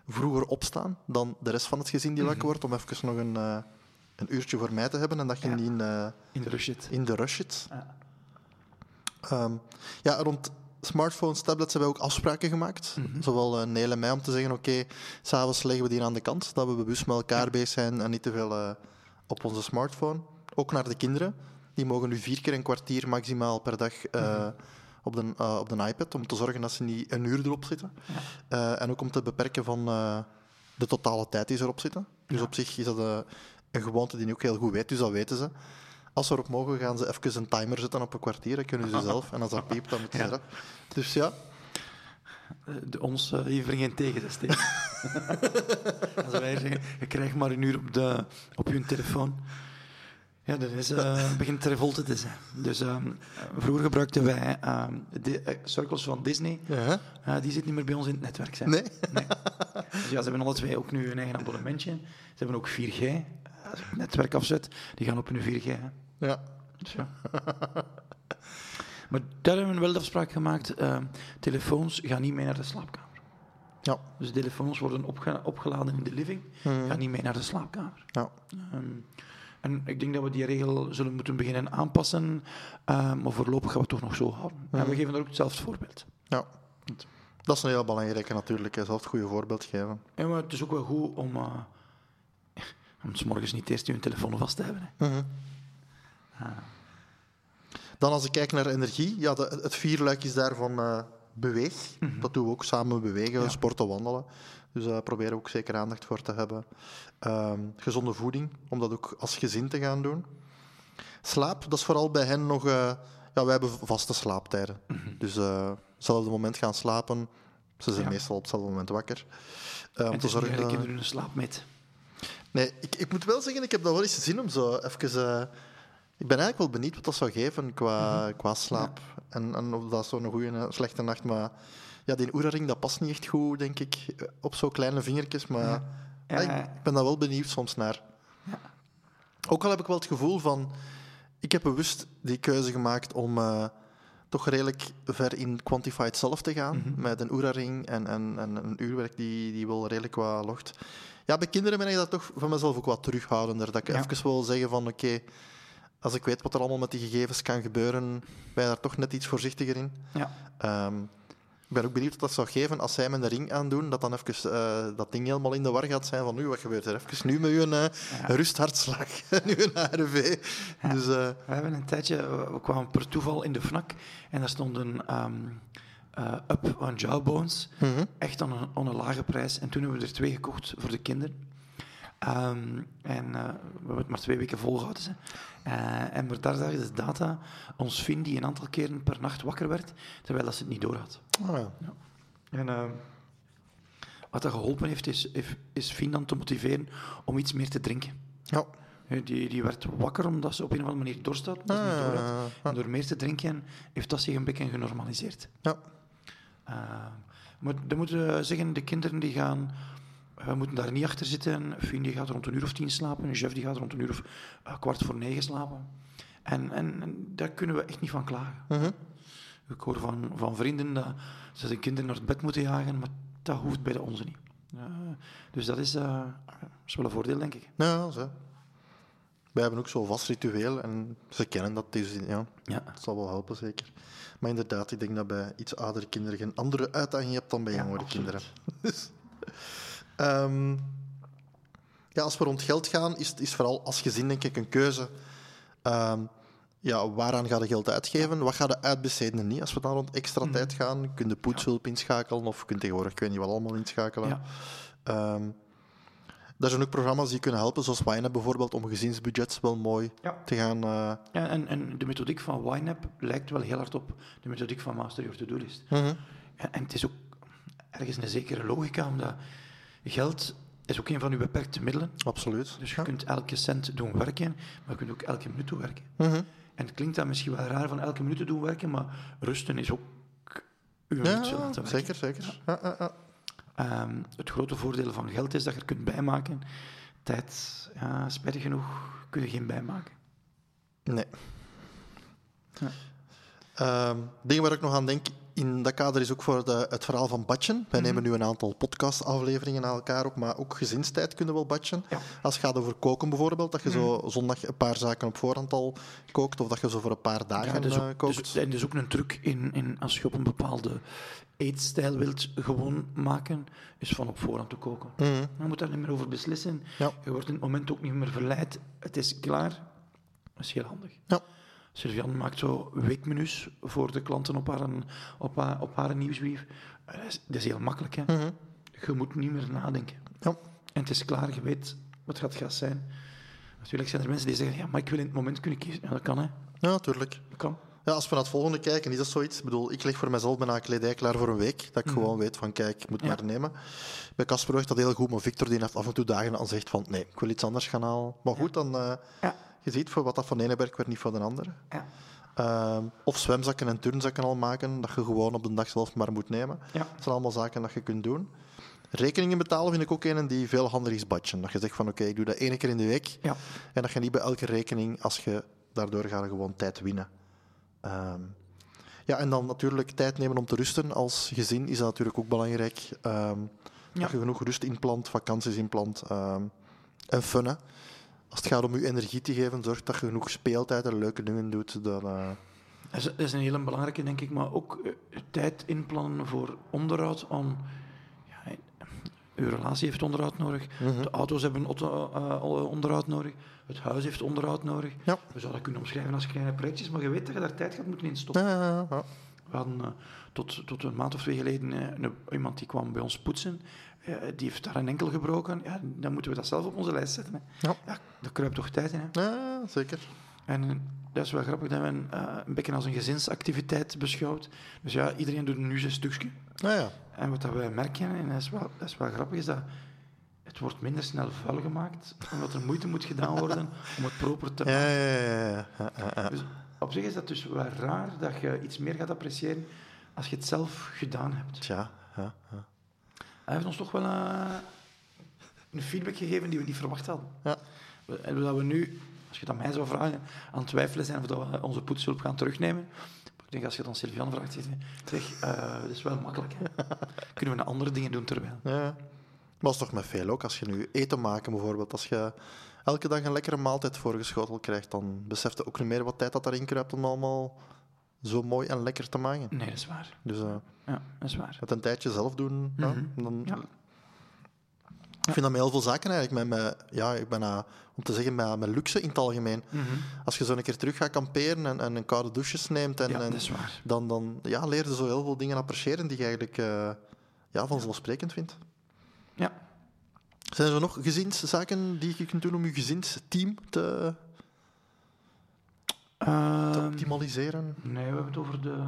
vroeger opstaan dan de rest van het gezin die wakker wordt, om even nog een, een uurtje voor mij te hebben en dat je Ja. niet in, eh, In de rush zit. in de rush. Ehm, ja, rond smartphones, tablets hebben we ook afspraken gemaakt. Zowel uh, Neel en mij om te zeggen, oké, s s'avonds leggen we die aan de kant, dat we bewust met elkaar bezig zijn en niet te veel eh, op onze smartphone. Ook naar de kinderen. Die mogen nu vier keer een kwartier maximaal per dag eh, op, de, eh, op de iPad, om te zorgen dat ze niet een uur erop zitten. Eh, en ook om te beperken van eh, de totale tijd die ze erop zitten. Dus op zich is dat eh, een gewoonte die nu ook heel goed weet, dus dat weten ze. Als ze erop mogen, gaan ze even een timer zetten op een kwartier. Dat kunnen ze [laughs] zelf. En als dat piept, dan moeten ze Ja. eraf. Dus ja, Eh, de, ons uh, hier geen tegen te steken. Als wij zeggen, je krijgt maar een uur op, de, op je telefoon. Ja, dat is, uh, [laughs] begint revolte te zijn. Dus um, vroeger gebruikten wij uh, de uh, cirkels van Disney. Die zit niet meer bij ons in het netwerk. Zijn. Nee? nee. Dus ja, ze hebben alle twee ook nu een eigen abonnementje. Ze hebben ook 4G. Netwerk afzet, die gaan op hun 4G. Hè. Ja. Dus ja. [laughs] maar daar hebben we wel de afspraak gemaakt. Uh, telefoons gaan niet mee naar de slaapkamer. Ja. Dus de telefoons worden opge opgeladen in de living, Mhm. gaan niet mee naar de slaapkamer. Ja. Um, en ik denk dat we die regel zullen moeten beginnen aanpassen, uh, maar voorlopig gaan we het toch nog zo houden. En we Mhm. geven er ook hetzelfde voorbeeld. ja. Dat is een heel belangrijke natuurlijk, zelf het goede voorbeeld geven. En maar het is ook wel goed om, uh, om 's morgens niet eerst je telefoon vast te hebben. Hè. Mhm. Dan als ik kijk naar energie, ja, de, het vierluik is daarvan uh, beweeg. Dat doen we ook samen bewegen, Ja. sporten, wandelen. Dus daar proberen we ook zeker aandacht voor te hebben. Ehm, gezonde voeding, om dat ook als gezin te gaan doen. Slaap, dat is vooral bij hen nog... eh, ja, wij hebben vaste slaaptijden. Dus eh, hetzelfde moment gaan slapen. Ze zijn Ja. meestal op hetzelfde moment wakker. Eh, En om te zorgen dat... kinderen hun slaap met. Nee, ik, ik moet wel zeggen, ik heb dat wel eens zin om zo even... eh, ik ben eigenlijk wel benieuwd wat dat zou geven qua, qua slaap. En, en of dat zo'n goede en slechte nacht... Maar ja, die Oura-ring, dat past niet echt goed, denk ik, eh, op zo kleine vingertjes. Maar Ja. ja, ik, ben daar wel benieuwd soms naar. Ook al heb ik wel het gevoel van... Ik heb bewust die keuze gemaakt om eh, toch redelijk ver in Quantified zelf te gaan. Mhm. Met een Oura-ring en, en, en een uurwerk die, die wel redelijk wat logt. Ja, bij kinderen ben ik dat toch van mezelf ook wat terughoudender. Dat ik Ja. even wil zeggen van, oké, als ik weet wat er allemaal met die gegevens kan gebeuren, ben je daar toch net iets voorzichtiger in. Ja. Ehm, ik ben ook benieuwd wat dat zou geven als zij met een ring aandoen, dat dan even eh, dat ding helemaal in de war gaat zijn van nu, wat gebeurt er even nu met uw uh, rusthartslag, [laughs] nu een ARV. Dus, uh, We hebben een tijdje, we kwamen per toeval in de FNAC en daar stonden um, uh, Up on Jawbones, mm -hmm. echt aan een, aan een, lage prijs. En toen hebben we er twee gekocht voor de kinderen. Um, en uh, we hebben het maar twee weken volgehouden. Uh, en maar daar zag je de data, ons Finn die een aantal keren per nacht wakker werd, terwijl dat ze het niet door had. Oh, ja. Ja. En uh, wat dat geholpen heeft, is, is Finn dan te motiveren om iets meer te drinken. Ja. Die, die werd wakker omdat ze op een of andere manier dorst had. Dat ah, niet door had. En door meer te drinken heeft dat zich een beetje genormaliseerd. Ja. Uh, maar dan moeten we zeggen, de kinderen die gaan... We moeten daar niet achter zitten. Fien die gaat rond een uur of tien slapen. Jeff die gaat rond een uur of uh, kwart voor negen slapen. En, en, en, daar kunnen we echt niet van klagen. -hmm. Ik hoor van, van vrienden dat ze de kinderen naar het bed moeten jagen, maar dat hoeft bij de onze niet. Uh, dus dat is, uh, is wel een voordeel, denk ik. Ja, zo. Wij hebben ook zo'n vast ritueel en ze kennen dat. Dus ja, Ja. dat zal wel helpen, zeker. Maar inderdaad, ik denk dat bij iets oudere kinderen geen andere uitdaging hebt dan bij jongere kinderen. [laughs] Dus, ehm, ja, als we rond geld gaan, is het is vooral als gezin denk ik een keuze. Ehm, ja, waaraan ga je geld uitgeven? Wat ga je uitbesteden en niet? Als we dan rond extra Mhm. tijd gaan, kun je poetshulp inschakelen of kun je tegenwoordig, ik weet niet wat allemaal inschakelen. Ja. Er zijn ook programma's die kunnen helpen, zoals YNAB bijvoorbeeld, om gezinsbudgets wel mooi Ja. te gaan... eh, Ja, en, en de methodiek van YNAB lijkt wel heel hard op de methodiek van Master Your To-Do List. mhm. En, en het is ook ergens een zekere logica, omdat geld is ook een van uw beperkte middelen. Absoluut. Dus je Ja. kunt elke cent doen werken, maar je kunt ook elke minuut doen werken. Mhm. En het klinkt dan misschien wel raar van elke minuut te doen werken, maar rusten is ook uw Ja, minuut laten werken. zeker, zeker. Ja, Ehm, het grote voordeel van geld is dat je er kunt bijmaken. Tijd, ja, spijtig genoeg, kun je geen bijmaken. Nee. Ja. Ehm, dingen waar ik nog aan denk in dat kader is ook voor de, het verhaal van batchen. Wij Mhm. nemen nu een aantal podcastafleveringen aan elkaar op, maar ook gezinstijd kunnen wel batchen. Ja. Mhm. Als het gaat over koken bijvoorbeeld, dat je zo zondag een paar zaken op voorhand al kookt, of dat je zo voor een paar dagen Ja, eh, ook, kookt. dus, en dat is ook een truc in, in, als je op een bepaalde eetstijl wilt gewoon maken, is van op voorhand te koken. Mhm. Je moet daar niet meer over beslissen. Ja. Je wordt in het moment ook niet meer verleid. Het is klaar. Dat is heel handig. Ja. Sylvian maakt zo weekmenu's voor de klanten op haar, op haar, op haar nieuwsbrief. Eh, Dat is, dat is heel makkelijk. Hè? Mhm. Je moet niet meer nadenken. Ja. En het is klaar, je weet wat gaat gas zijn. Natuurlijk zijn er mensen die zeggen, ja, maar ik wil in het moment kunnen kiezen. Ja, dat kan, hè. Ja, natuurlijk. Dat kan. Ja, als we naar het volgende kijken, is dat zoiets? Ik bedoel, ik leg voor mezelf bijna kledij klaar voor een week. Dat ik gewoon weet van, kijk, ik moet Mhm. Ja. maar nemen. Bij Casper werkt dat heel goed, maar Victor die heeft af en toe dagen al zegt van, nee, ik wil iets anders gaan halen. Maar goed, dan... eh, Ja. Je ziet voor wat dat van de ene werkt, werkt niet voor de andere. Ja. Ehm, of zwemzakken en turnzakken al maken, dat je gewoon op de dag zelf maar moet nemen. Ja. Dat zijn allemaal zaken dat je kunt doen. Rekeningen betalen vind ik ook een die veel handiger is batchen. Dat je zegt van oké, ik doe dat één keer in de week. Ja. En dat je niet bij elke rekening, als je daardoor gaat, gewoon tijd winnen. Ehm, ja, en dan natuurlijk tijd nemen om te rusten. Als gezin is dat natuurlijk ook belangrijk. Ehm, Ja. Dat je genoeg rust inplant, vakanties inplant. ehm, en fun, hè. Als het gaat om je energie te geven, zorg dat je genoeg speeltijd en leuke dingen doet. Dan, eh, Dat is, dat is een hele belangrijke, denk ik. Maar ook eh, tijd inplannen voor onderhoud. Om, ja, uw relatie heeft onderhoud nodig. Mhm. De auto's hebben auto- eh, onderhoud nodig. Het huis heeft onderhoud nodig. Ja. We zouden dat kunnen omschrijven als kleine projectjes, maar je weet dat je daar tijd gaat moeten in stoppen. ja. We hadden eh, tot, tot een maand of twee geleden eh, iemand die kwam bij ons poetsen. Die heeft daar een enkel gebroken. Ja, dan moeten we dat zelf op onze lijst zetten. Hè. Ja. Ja, daar kruipt toch tijd in. Hè. Ja, zeker. En dat is wel grappig dat men eh, een beetje als een gezinsactiviteit beschouwt. Dus ja, iedereen doet nu zijn stukje. Ja, ja. En wat dat wij merken, en dat is wel, dat is wel grappig, is dat het wordt minder snel vuil gemaakt, omdat er moeite moet gedaan worden [laughs] om het proper te maken. ja, ja, ja. Dus op zich is dat dus wel raar dat je iets meer gaat appreciëren als je het zelf gedaan hebt. Ja, ja. Hij heeft ons toch wel eh, een feedback gegeven die we niet verwacht hadden. Ja. En dat we nu, als je aan mij zou vragen, aan het twijfelen zijn of dat we onze poetshulp gaan terugnemen. Ik denk als je aan Sylvian vraagt, zeg, eh, dat is wel makkelijk. Hè? [laughs] Kunnen we naar andere dingen doen terwijl? ja. Maar dat is toch met veel ook. Als je nu eten maken bijvoorbeeld, als je elke dag een lekkere maaltijd voorgeschoteld krijgt, dan beseft je ook niet meer wat tijd dat daarin kruipt om allemaal zo mooi en lekker te maken. Nee, dat is waar. Dus eh, Ja, dat is waar. het een tijdje zelf doen, ja, Mhm. dan... Ja. Ik vind dat met heel veel zaken eigenlijk. Met, met, ja, ik ben, eh, om te zeggen, met, met luxe in het algemeen. Mhm. Als je zo een keer terug gaat kamperen en, en een koude douches neemt, en, dan, dan ja, leer je zo heel veel dingen appreciëren die je eigenlijk eh, ja, vanzelfsprekend vindt. Ja. Zijn er nog gezinszaken die je kunt doen om je gezinsteam te, te Ehm, optimaliseren? nee, we hebben het over de...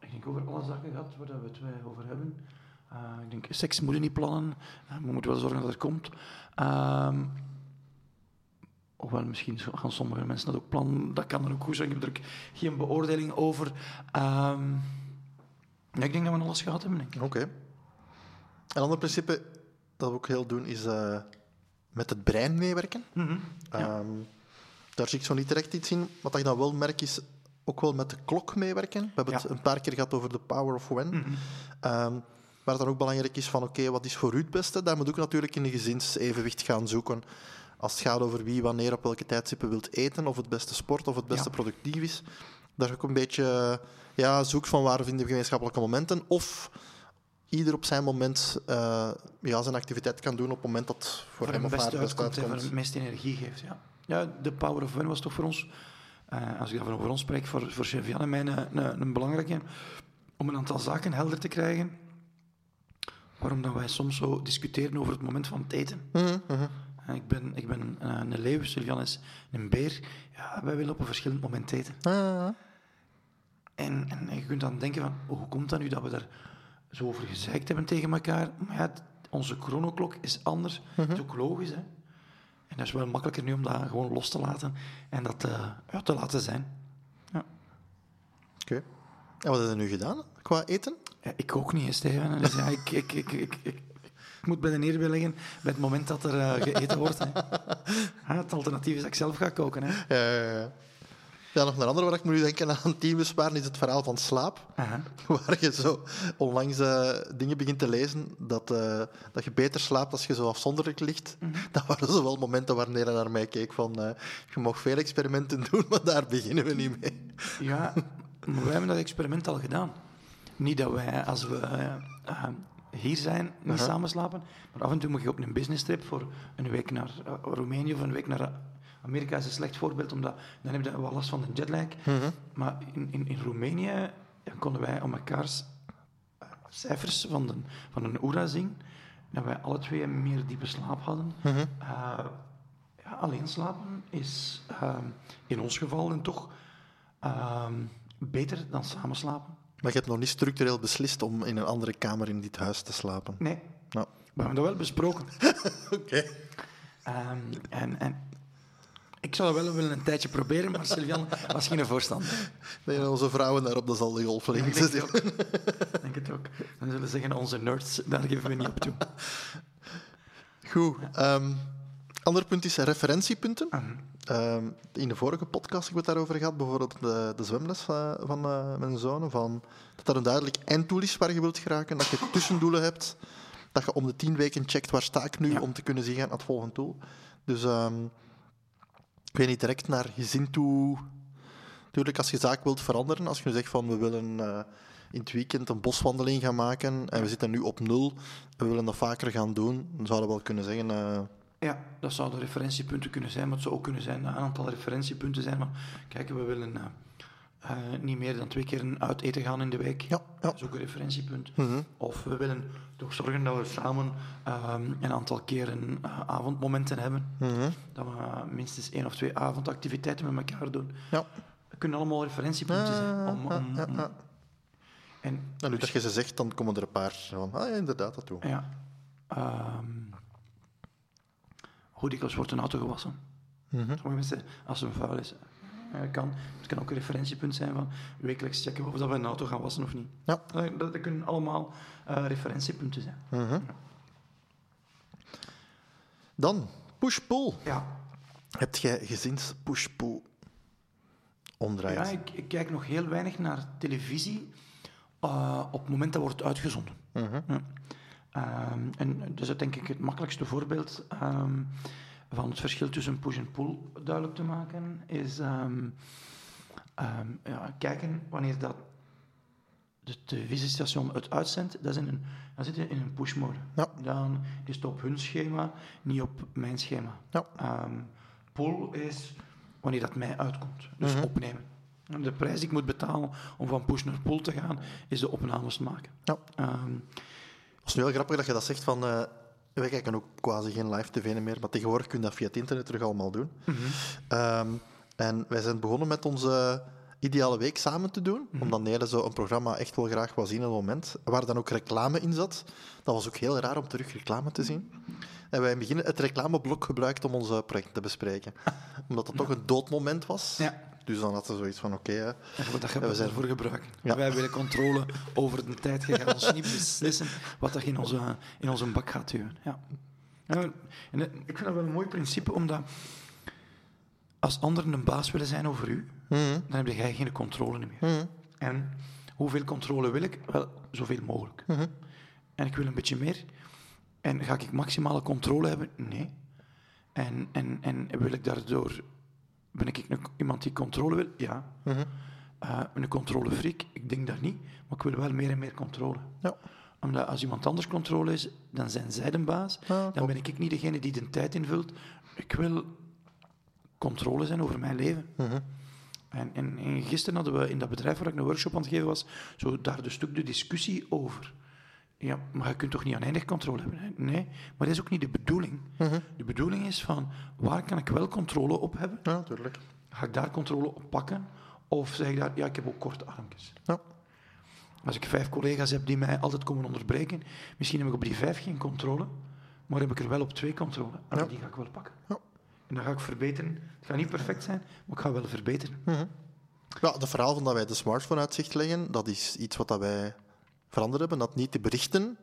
Ik denk over alle zaken gehad waar we het wij over hebben. Eh, ik denk, seks moet je niet plannen. Eh, we moeten wel zorgen dat het komt. Ehm hoewel, misschien zo- gaan sommige mensen dat ook plannen. Dat kan dan ook goed zijn. Ik heb er ook geen beoordeling over. Ehm, ja, ik denk dat we alles gehad hebben. Denk ik. Oké. Een ander principe dat we ook heel doen is eh, met het brein meewerken. Mhm. Ja. Ehm, daar zie ik zo niet direct iets in. Wat ik dan wel merk is ook wel met de klok meewerken. We hebben het een paar keer gehad over de power of when. Mhm. Ehm, waar het dan ook belangrijk is van, oké, wat is voor u het beste? Daar moet ook natuurlijk in een gezinsevenwicht gaan zoeken. als het gaat over wie wanneer op welke tijdstippen wilt eten, of het beste sport of het beste Ja. productief is, je ook een beetje ja, zoekt van waar vinden we gemeenschappelijke momenten, of ieder op zijn moment eh, ja, zijn activiteit kan doen op het moment dat voor, voor hem of het haar beste best uitkomt voor het meeste energie geeft. Ja. Ja, de Power of Win was toch voor ons, eh, als ik dan over ons spreek, voor, voor Chef Jan en mij een, een, een belangrijke, om een aantal zaken helder te krijgen. Waarom dat wij soms zo discussiëren over het moment van het eten. Mhm, mhm. Eh, Ik ben, ik ben een, een leeuw, Sylvian is een beer. Ja, wij willen op een verschillend moment eten. Ah, En, en je kunt dan denken van, hoe komt dat nu dat we daar zo over gezeikt hebben tegen elkaar? Maar ja, onze chronoklok is anders. Dat is ook logisch, hè. En dat is wel makkelijker nu om dat gewoon los te laten en dat eh, ja, te laten zijn. Ja. Oké. En wat hebben we nu gedaan qua eten? Ja, ik ook niet, Steven. [laughs] Dus ja, ik, ik, ik, ik, ik, ik moet bij de neer leggen bij het moment dat er eh, gegeten wordt. Hè. Ja, [laughs] het alternatief is dat ik zelf ga koken. Hè. Ja, ja, ja. Ja, nog een andere waar ik moet nu denken aan teambesparen is het verhaal van slaap. Aha. [laughs] Waar je zo onlangs eh, dingen begint te lezen dat, eh, dat je beter slaapt als je zo afzonderlijk ligt. [laughs] Dat waren zo wel momenten wanneer hij naar mij keek van eh, je mag veel experimenten [laughs] doen, maar daar beginnen we niet mee. Ja, maar wij hebben dat experiment al gedaan. Niet dat wij, als we hier zijn, niet Aha. samen slapen. Maar af en toe moet je op een business trip voor een week naar Roemenië of een week naar Amerika. is een slecht voorbeeld, omdat dan heb je wel last van de jetlag. Maar in, in, in Roemenië ja, konden wij om mekaars eh, cijfers van, de, van een OERA zien. Dat wij alle twee meer diepe slaap hadden. Eh, ja, alleen slapen is ehm, in ons geval dan toch ehm, beter dan samen slapen. Maar je hebt nog niet structureel beslist om in een andere kamer in dit huis te slapen. Nee, Nou, we hebben dat wel besproken. [laughs] oké. Ehm, en, en ik zou dat wel willen een tijdje proberen, maar Sylvian was geen voorstander. Nee, onze vrouwen daarop, dat zal de golflink Ik denk het ook. Ik denk het ook. Dan zullen ze zeggen, onze nerds, daar geven we niet op toe. Goed. ehm ander punt is referentiepunten. Mhm. Ehm, in de vorige podcast heb ik het daarover gehad, bijvoorbeeld de, de zwemles eh, van eh, mijn zoon, van, dat er een duidelijk einddoel is waar je wilt geraken, dat je tussendoelen hebt, dat je om de tien weken checkt waar sta ik nu Ja. om te kunnen zien naar het volgende doel. Dus ehm, ik weet niet direct naar gezin toe. Natuurlijk, als je zaak wilt veranderen, als je nu zegt van we willen eh, in het weekend een boswandeling gaan maken en we zitten nu op nul en we willen dat vaker gaan doen, dan zou dat wel kunnen zeggen. eh, Ja, dat zouden referentiepunten kunnen zijn, maar het zou ook kunnen zijn een aantal referentiepunten zijn. Maar kijk, we willen eh, niet meer dan twee keer uit eten gaan in de week. Ja, ja. Dat is ook een referentiepunt. mhm. Of we willen toch zorgen dat we samen ehm, een aantal keren eh, avondmomenten hebben. Mhm. Dat we minstens één of twee avondactiviteiten met elkaar doen. Ja. Dat kunnen allemaal referentiepunten zijn. Om. En En nu dat je ze zegt, dan komen er een paar van, ah ja, inderdaad, dat doen. ja, ehm, hoe dikwijls wordt een auto gewassen? Mhm. Sommige mensen, als een vuil is, kan. Het kan ook een referentiepunt zijn van wekelijks checken of dat we een auto gaan wassen of niet. Ja. Dat, dat kunnen allemaal eh, referentiepunten zijn. Mhm. Dan, push-pull. Ja, Heb jij gezins push-pull omdraaid? ja ik, ik kijk nog heel weinig naar televisie eh, op het moment dat wordt uitgezonden. Mhm. Ja. Ehm, en dus dat denk ik het makkelijkste voorbeeld ehm, van het verschil tussen push en pull duidelijk te maken is ehm, ehm, ja, kijken wanneer dat de televisiestation het uitzendt, dat is in een, dan zit je in een push-mode. Ja. Dan is het op hun schema, niet op mijn schema. Ja. Ehm, pull is wanneer dat mij uitkomt, dus Mhm. opnemen. En De prijs die ik moet betalen om van push naar pull te gaan, is de opnames maken. Ja. Ehm, Het is nu heel grappig dat je dat zegt van... eh, wij kijken ook quasi geen live tv meer, maar tegenwoordig kun je dat via het internet terug allemaal doen. Ehm, en wij zijn begonnen met onze ideale week samen te doen, omdat Nele zo een programma echt wel graag wou zien op het moment, waar dan ook reclame in zat. Dat was ook heel raar om terug reclame te zien. En wij in het reclameblok gebruikt om onze project te bespreken. [laughs] Omdat het toch een doodmoment was. Ja. Dus dan hadden we zoiets van, oké, wat dat gaan we zijn- ervoor gebruiken. Ja. Wij willen controle over de tijd. Je gaat ons niet beslissen wat dat in onze, in onze bak gaat duwen. Ja. En, en ik vind dat wel een mooi principe, omdat als anderen een baas willen zijn over u, Mhm. dan heb jij geen controle meer. Mhm. En hoeveel controle wil ik? Wel, zoveel mogelijk. Mhm. En ik wil een beetje meer. En ga ik maximale controle hebben? Nee. En, en, en wil ik daardoor... Ben ik een- iemand die controle wil? Ja. Mhm. Eh, een controlefreak? Ik denk dat niet. Maar ik wil wel meer en meer controle. Ja. Omdat als iemand anders controle is, dan zijn zij de baas. Ja, dan ben ik niet degene die de tijd invult. Ik wil controle zijn over mijn leven. Mhm. En, en, en gisteren hadden we in dat bedrijf waar ik een workshop aan het geven was, zo daar een stuk de discussie over. Ja, maar je kunt toch niet oneindig controle hebben? Hè? Nee, maar dat is ook niet de bedoeling. Mhm. De bedoeling is van, waar kan ik wel controle op hebben? Ja, natuurlijk. Ga ik daar controle op pakken? Of zeg ik daar, ja, ik heb ook korte armpjes. Ja. Als ik vijf collega's heb die mij altijd komen onderbreken, misschien heb ik op die vijf geen controle, maar heb ik er wel op twee controle. En Ja. die ga ik wel pakken. Ja. En dan ga ik verbeteren. Het gaat niet perfect zijn, maar ik ga wel verbeteren. Ja, het verhaal van dat wij de smartphone uitzicht leggen, dat is iets wat dat wij veranderd hebben. Dat niet de berichten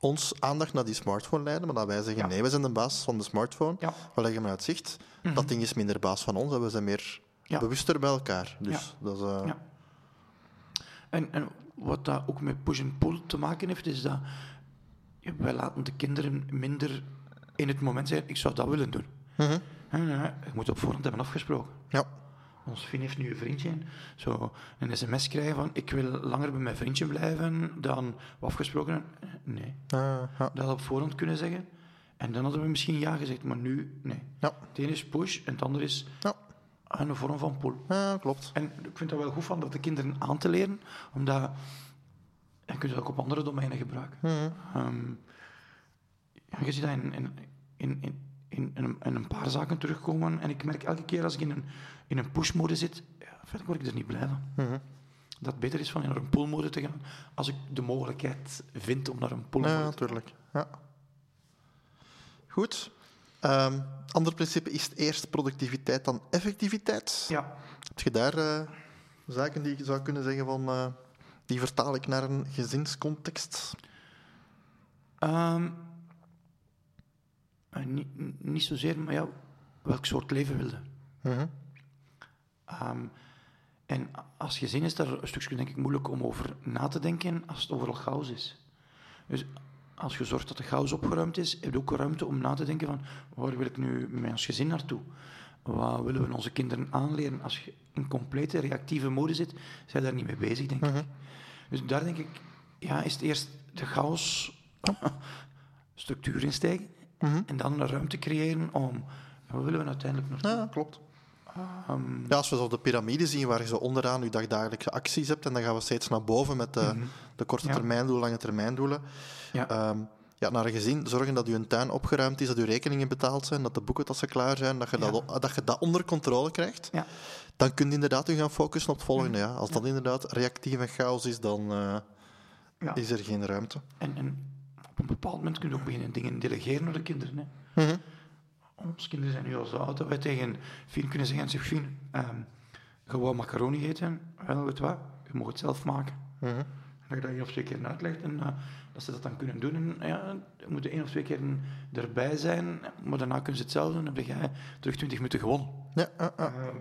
ons aandacht naar die smartphone leiden, maar dat wij zeggen, Ja. nee, wij zijn de baas van de smartphone. Ja. We leggen hem uit zicht. Dat ding is minder baas van ons en we zijn meer Ja. bewuster bij elkaar. Dus dat is... eh, Ja. En, en wat dat ook met push en pull te maken heeft, is dat wij laten de kinderen minder in het moment zijn, ik zou dat willen doen. mhm. Ja, Je moet op voorhand hebben afgesproken. Ja. Ons Finn heeft nu een vriendje. Zo een sms krijgen van ik wil langer bij mijn vriendje blijven dan we afgesproken. Nee, Ah, ja. dat had op voorhand kunnen zeggen. En dan hadden we misschien ja gezegd, maar nu nee. Ja. Het ene is push en het andere is Ja. een vorm van pull. Ja, klopt. En ik vind dat wel goed van dat de kinderen aan te leren, omdat je kunt het ook op andere domeinen gebruiken. Mhm. Ehm, je ziet dat in, in, in, in, in, een, in een paar zaken terugkomen. En ik merk elke keer als ik in een, in een push-mode zit, ja, verder word ik er niet blij van. Mhm. Dat het beter is van naar een pull-mode te gaan, als ik de mogelijkheid vind om naar een pull-mode Ja, te gaan. natuurlijk. Ja. Goed. Ehm, ander principe is eerst productiviteit dan effectiviteit. Ja. Heb je daar eh, zaken die je zou kunnen zeggen van... eh, die vertaal ik naar een gezinscontext? Ehm, eh, niet, niet zozeer, maar ja, welk soort leven wilde. Mhm. Ehm, en als gezin is daar een stukje denk ik moeilijk om over na te denken als het overal chaos is. Dus als je zorgt dat de chaos opgeruimd is, heb je ook ruimte om na te denken van waar wil ik nu met ons gezin naartoe? Wat willen we onze kinderen aanleren? Als je in complete reactieve mode zit, zijn daar niet mee bezig, denk ik. Dus daar denk ik, ja, is het eerst de chaos structuur [laughs] insteken en dan een ruimte creëren om, waar willen we uiteindelijk naartoe? Ja, klopt. Ehm, Ja, als we zo de piramide zien, waar je zo onderaan je dagdagelijkse acties hebt, en dan gaan we steeds naar boven met de, de korte Mhm. Ja. termijn doelen, lange termijn doelen. ja. Ehm, ja, naar een gezin, zorgen dat je tuin opgeruimd is, dat je rekeningen betaald zijn, dat de boekentassen klaar zijn, dat je, Ja. dat, dat je dat onder controle krijgt. ja. Dan kun je inderdaad je gaan focussen op het volgende. Ja. Als dat inderdaad reactief en chaos is, dan eh, Ja. is er geen ruimte. En, en op een bepaald moment kun je ook beginnen dingen delegeren naar de kinderen. Hè. Mhm. Onze kinderen zijn nu al zo oud dat wij tegen Fien kunnen zeggen: zeg Fien, ehm je wou macaroni eten? Wel, weet wat, je mag het zelf maken. Mhm. En dat je dat één of twee keer uitlegt en eh, dat ze dat dan kunnen doen. En ja, je moet één of twee keer erbij zijn, maar daarna kunnen ze het zelf doen. Dan heb jij terug 20 minuten gewonnen. Ja. Ehm,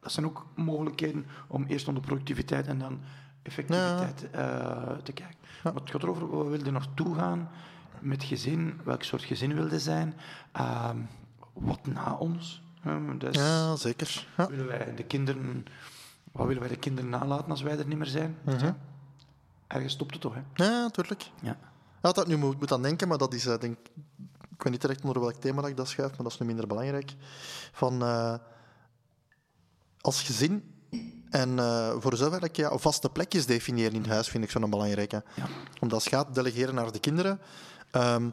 dat zijn ook mogelijkheden om eerst de productiviteit en dan effectiviteit eh, te kijken. Maar het gaat erover, waar wilde naartoe gaan met gezin, welk soort gezin wilde zijn, ehm, wat na ons. Dus ja zeker. Ja. willen wij de kinderen, wat willen wij de kinderen nalaten als wij er niet meer zijn? Mhm. Ergens stopt het toch, hè? ja, natuurlijk. Ja. Ja, dat nu moet, moet aan denken, maar dat is, eh, denk, ik weet niet direct onder welk thema dat ik dat schuif, maar dat is nu minder belangrijk. Van, eh, als gezin en eh, voor jezelf eigenlijk ja, vaste plekjes definiëren in huis vind ik zo'n belangrijke. Ja. Omdat als het gaat delegeren naar de kinderen, ehm,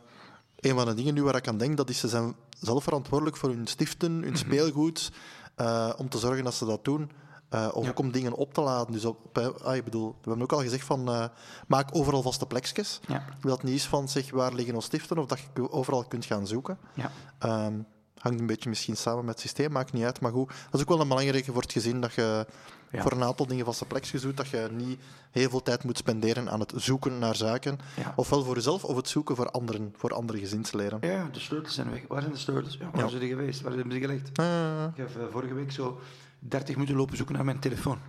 een van de dingen nu waar ik aan denk, dat is ze zijn zelf verantwoordelijk voor hun stiften, Mhm. hun speelgoed, eh, om te zorgen dat ze dat doen. eh, of Ja. ook om dingen op te laden. Dus op, eh, ah, ik bedoel, we hebben ook al gezegd van eh, maak overal vaste plekjes. Ja. Dat niet is van zeg waar liggen ons stiften of dat je overal kunt gaan zoeken. Ja. Ehm, hangt een beetje misschien samen met het systeem, maakt niet uit. Maar goed, dat is ook wel een belangrijke voor het gezin dat je Ja. voor een aantal dingen vaste plekjes doet. Dat je niet heel veel tijd moet spenderen aan het zoeken naar zaken. Ja. Ofwel voor jezelf of het zoeken voor anderen, voor andere gezinsleden. Ja, de sleutels zijn weg. Waar zijn de sleutels? Ja, waar Ja. zijn die geweest? Waar hebben ze gelegd? Ah, Ik heb eh, vorige week zo 30 minuten lopen zoeken naar mijn telefoon.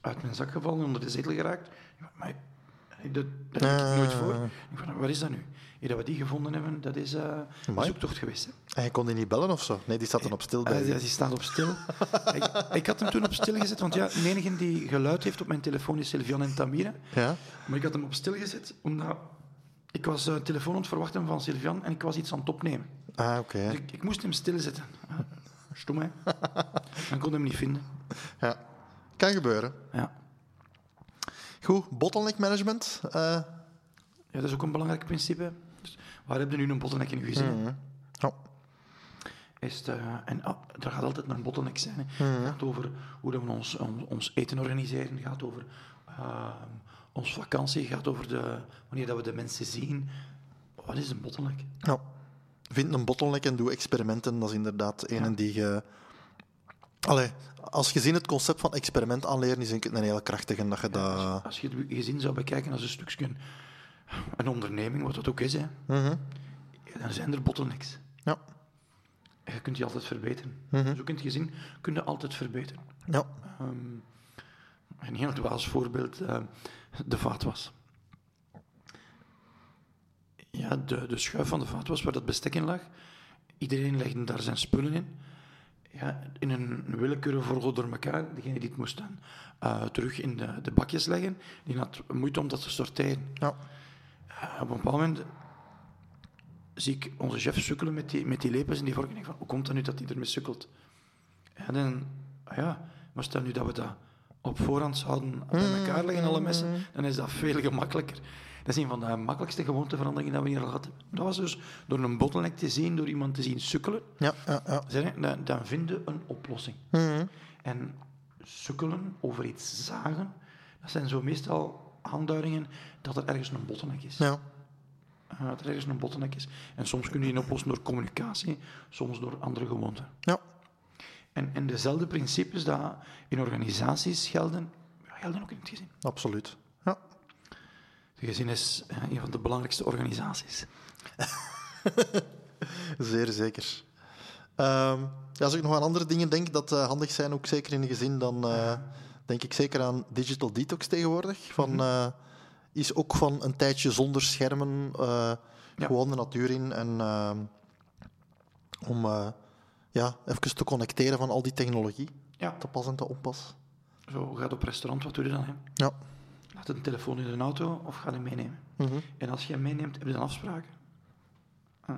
Uit mijn zak gevallen, onder de zetel geraakt. Ja, maar Dat, dat heb ik nooit voor. Ik van, wat is dat nu? Dat we die gevonden hebben, dat is eh, een zoektocht geweest. Hè. En je kon die niet bellen of zo? Nee, die zat dan op stil bij Eh, ja, die staat op stil. [laughs] ik, ik had hem toen op stil gezet, want ja, de enige die geluid heeft op mijn telefoon is Sylvian en Tamira. Ja? Maar ik had hem op stil gezet, omdat ik was telefoon aan het verwachten van Sylvian en ik was iets aan het opnemen. Ah, oké. Dus ik, ik moest hem stilzetten. Ah, Stom, hè? Dan kon hem niet vinden. Ja. Kan gebeuren. Ja. Goed, bottleneck management. eh, ja, dat is ook een belangrijk principe. Waar heb je nu een bottleneck in je gezin? mhm. Ja. Is eh, en ah, er gaat altijd een bottleneck zijn. Hè. Het gaat over hoe dat we ons, on- ons eten organiseren. Het gaat over uh, ons vakantie. Het gaat over de, wanneer dat we de mensen zien. Wat is een bottleneck? Ja. Vind een bottleneck en doe experimenten. Dat is inderdaad een Ja. die je... Allee, als je ziet het concept van experiment aanleren, is denk ik een heel krachtige. Dat je dat... Als je het gezin zou bekijken als een stukje een onderneming, wat dat ook is, hè, Mhm. ja, dan zijn er bottlenecks. Ja. En je kunt die altijd verbeteren. Mhm. Ook in het gezin kun je altijd verbeteren. Ja. Ehm, een heel dwaas voorbeeld, eh, de vaatwas. Ja, de, de schuif van de vaatwas waar dat bestek in lag, iedereen legde daar zijn spullen in. Ja, in een willekeurige volgorde door elkaar. Degene die het moest dan eh, terug in de, de bakjes leggen, die had moeite om dat te sorteren. Ja. Op een bepaald moment zie ik onze chef sukkelen met die, met die lepels en die vorken. En ik van, hoe komt dat nu dat hij ermee sukkelt? En dan, ah ja, maar stel nu dat we dat op voorhand zouden bij elkaar leggen, alle messen, dan is dat veel gemakkelijker. Dat is een van de makkelijkste gewoonteveranderingen dat we hier al gehad hebben. Dat was dus door een bottleneck te zien, door iemand te zien sukkelen, Ja, ja, ja. dan, dan vinden we een oplossing. Mhm. En sukkelen, over iets zagen, dat zijn zo meestal aanduidingen dat er ergens een bottleneck is. Ja. Eh, dat er ergens een bottleneck is. En soms kun je die oplossen door communicatie, soms door andere gewoonten. Ja. En, en dezelfde principes die in organisaties gelden, gelden ook in het gezin. Absoluut. Ja. Het gezin is eh, een van de belangrijkste organisaties. [laughs] Zeer zeker. Ehm, ja, als ik nog aan andere dingen denk dat eh, handig zijn, ook zeker in een gezin, dan denk ik zeker aan digital detox tegenwoordig. Van, eh, is ook van een tijdje zonder schermen, eh, Ja. gewoon de natuur in. En ehm, om eh, ja, even te connecteren van al die technologie, Ja. te pas en te onpas. Zo gaat op restaurant, wat doe je dan? Hè? Ja. Laat een telefoon in de auto of ga hem meenemen. Mhm. En als je hem meeneemt, heb je dan afspraken. Ah.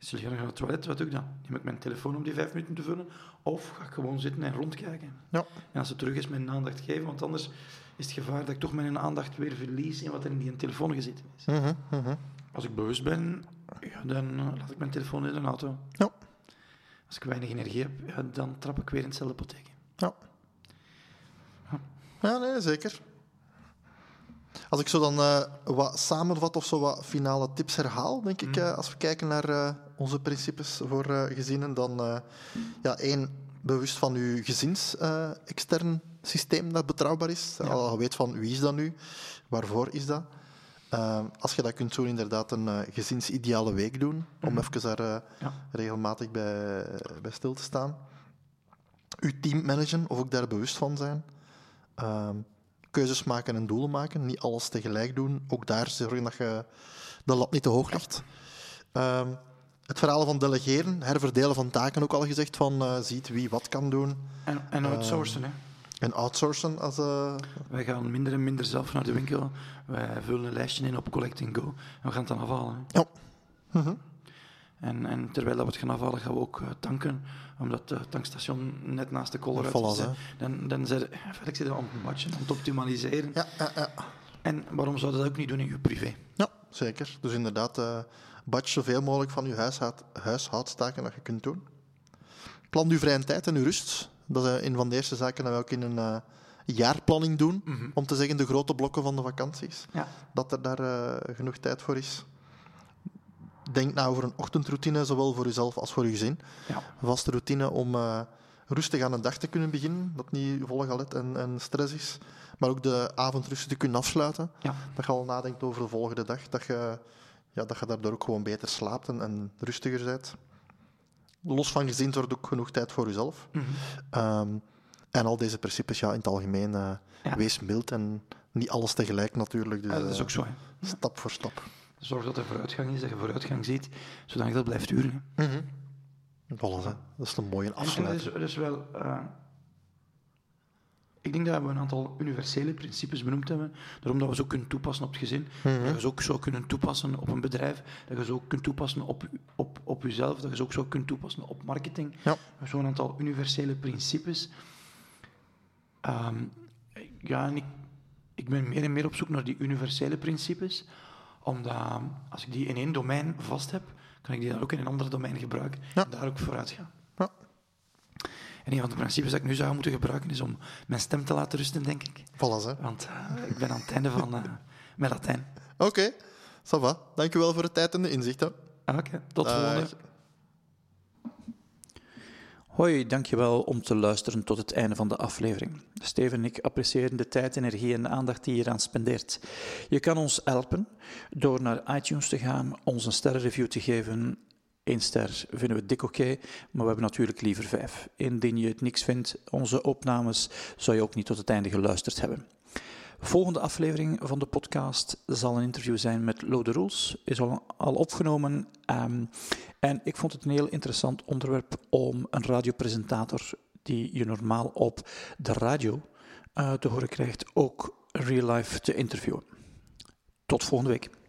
Zul je naar het toilet, wat doe ik dan? Neem ik mijn telefoon om die vijf minuten te vullen? Of ga ik gewoon zitten en rondkijken? Ja. En als het terug is, mijn aandacht geven, want anders is het gevaar dat ik toch mijn aandacht weer verlies in wat er in die telefoon gezeten is. Mhm, mhm. Als ik bewust ben, ja, dan eh, laat ik mijn telefoon in de auto. Ja. Als ik weinig energie heb, ja, dan trap ik weer in hetzelfde poteken. Ja. Ja, nee, zeker. Als ik zo dan eh, wat samenvat of zo wat finale tips herhaal, denk ik, eh, als we kijken naar eh, onze principes voor gezinnen, dan ja, één, bewust van uw gezins-extern systeem dat betrouwbaar is. Ja. Al weet van wie is dat nu, waarvoor is dat. Als je dat kunt doen, inderdaad een gezinsideale week doen, om even daar Ja. regelmatig bij, bij stil te staan. Uw team managen, of ook daar bewust van zijn. Ehm, keuzes maken en doelen maken. Niet alles tegelijk doen. Ook daar zorgen dat je de lat niet te hoog ligt. Ehm, het verhaal van delegeren, herverdelen van taken, ook al gezegd, van eh, ziet wie wat kan doen. En, en outsourcen, hè. En outsourcen als... eh, Wij gaan minder en minder zelf naar de winkel. Wij vullen een lijstje in op Collect and Go. En we gaan het dan afhalen. hè. ja. Mhm. En, en terwijl dat we het gaan afhalen, gaan we ook eh, tanken. Omdat het tankstation net naast de Voilà, is. hè. Dan, dan zijn we aan het batchen, aan het optimaliseren. Ja, ja, ja. En waarom zou je dat ook niet doen in je privé? ja, zeker. Dus inderdaad, eh batch zoveel mogelijk van je huishoud, huishoudstaken dat je kunt doen. Plan uw vrije tijd en uw rust. Dat is eh, een van de eerste zaken dat we ook in een eh, jaarplanning doen. Om te zeggen, de grote blokken van de vakanties. Ja. Dat er daar eh, genoeg tijd voor is. Denk nou over een ochtendroutine, zowel voor uzelf als voor uw gezin. Ja. Een vaste routine om eh, rustig aan een dag te kunnen beginnen. Dat niet vol galet en, en stress is. Maar ook de avondrust te kunnen afsluiten. Ja. Dat je al nadenkt over de volgende dag. Dat je, ja, dat je daardoor ook gewoon beter slaapt en, en rustiger bent. Los van gezin zorgt ook genoeg tijd voor jezelf. Mhm. Ehm, en al deze principes, ja, in het algemeen, eh, Ja. wees mild en niet alles tegelijk natuurlijk. Dus, Ja, dat is eh, ook zo. Hè. stap voor stap. Zorg dat er vooruitgang is, dat je vooruitgang ziet, zodat dat blijft duren. Voilà, hè. dat is een mooie dat afsluiting. is, dat is wel. eh, ik denk dat we een aantal universele principes benoemd hebben. Daarom dat we ze ook kunnen toepassen op het gezin. Dat je ze ook zou kunnen toepassen op een bedrijf. Dat je ze ook kunt toepassen op, op, op jezelf. Dat je ze ook zou kunnen toepassen op marketing. Ja. Zo'n aantal universele principes. Ehm, ja, en ik, ik ben meer en meer op zoek naar die universele principes. Omdat als ik die in één domein vast heb, kan ik die dan ook in een ander domein gebruiken. Ja. En daar ook vooruit gaan. Ja. En een van de principes dat ik nu zou moeten gebruiken is om mijn stem te laten rusten, denk ik. Voilà, hè. Want eh, ik ben aan het einde van eh, mijn Latijn. Oké, ça va. Dankjewel voor de tijd en de inzichten. Oké, tot volgende. Hoi, dankjewel om te luisteren tot het einde van de aflevering. Steven en ik appreciëren de tijd, energie en aandacht die je eraan spendeert. Je kan ons helpen door naar iTunes te gaan, ons een sterrenreview te geven. Eén ster vinden we dik oké, maar we hebben natuurlijk liever vijf. Indien je het niks vindt, onze opnames, zou je ook niet tot het einde geluisterd hebben. Volgende aflevering van de podcast zal een interview zijn met Lode Roels. Is al, opgenomen. ehm, en ik vond het een heel interessant onderwerp om een radiopresentator die je normaal op de radio eh, te horen krijgt, ook real life te interviewen. Tot volgende week.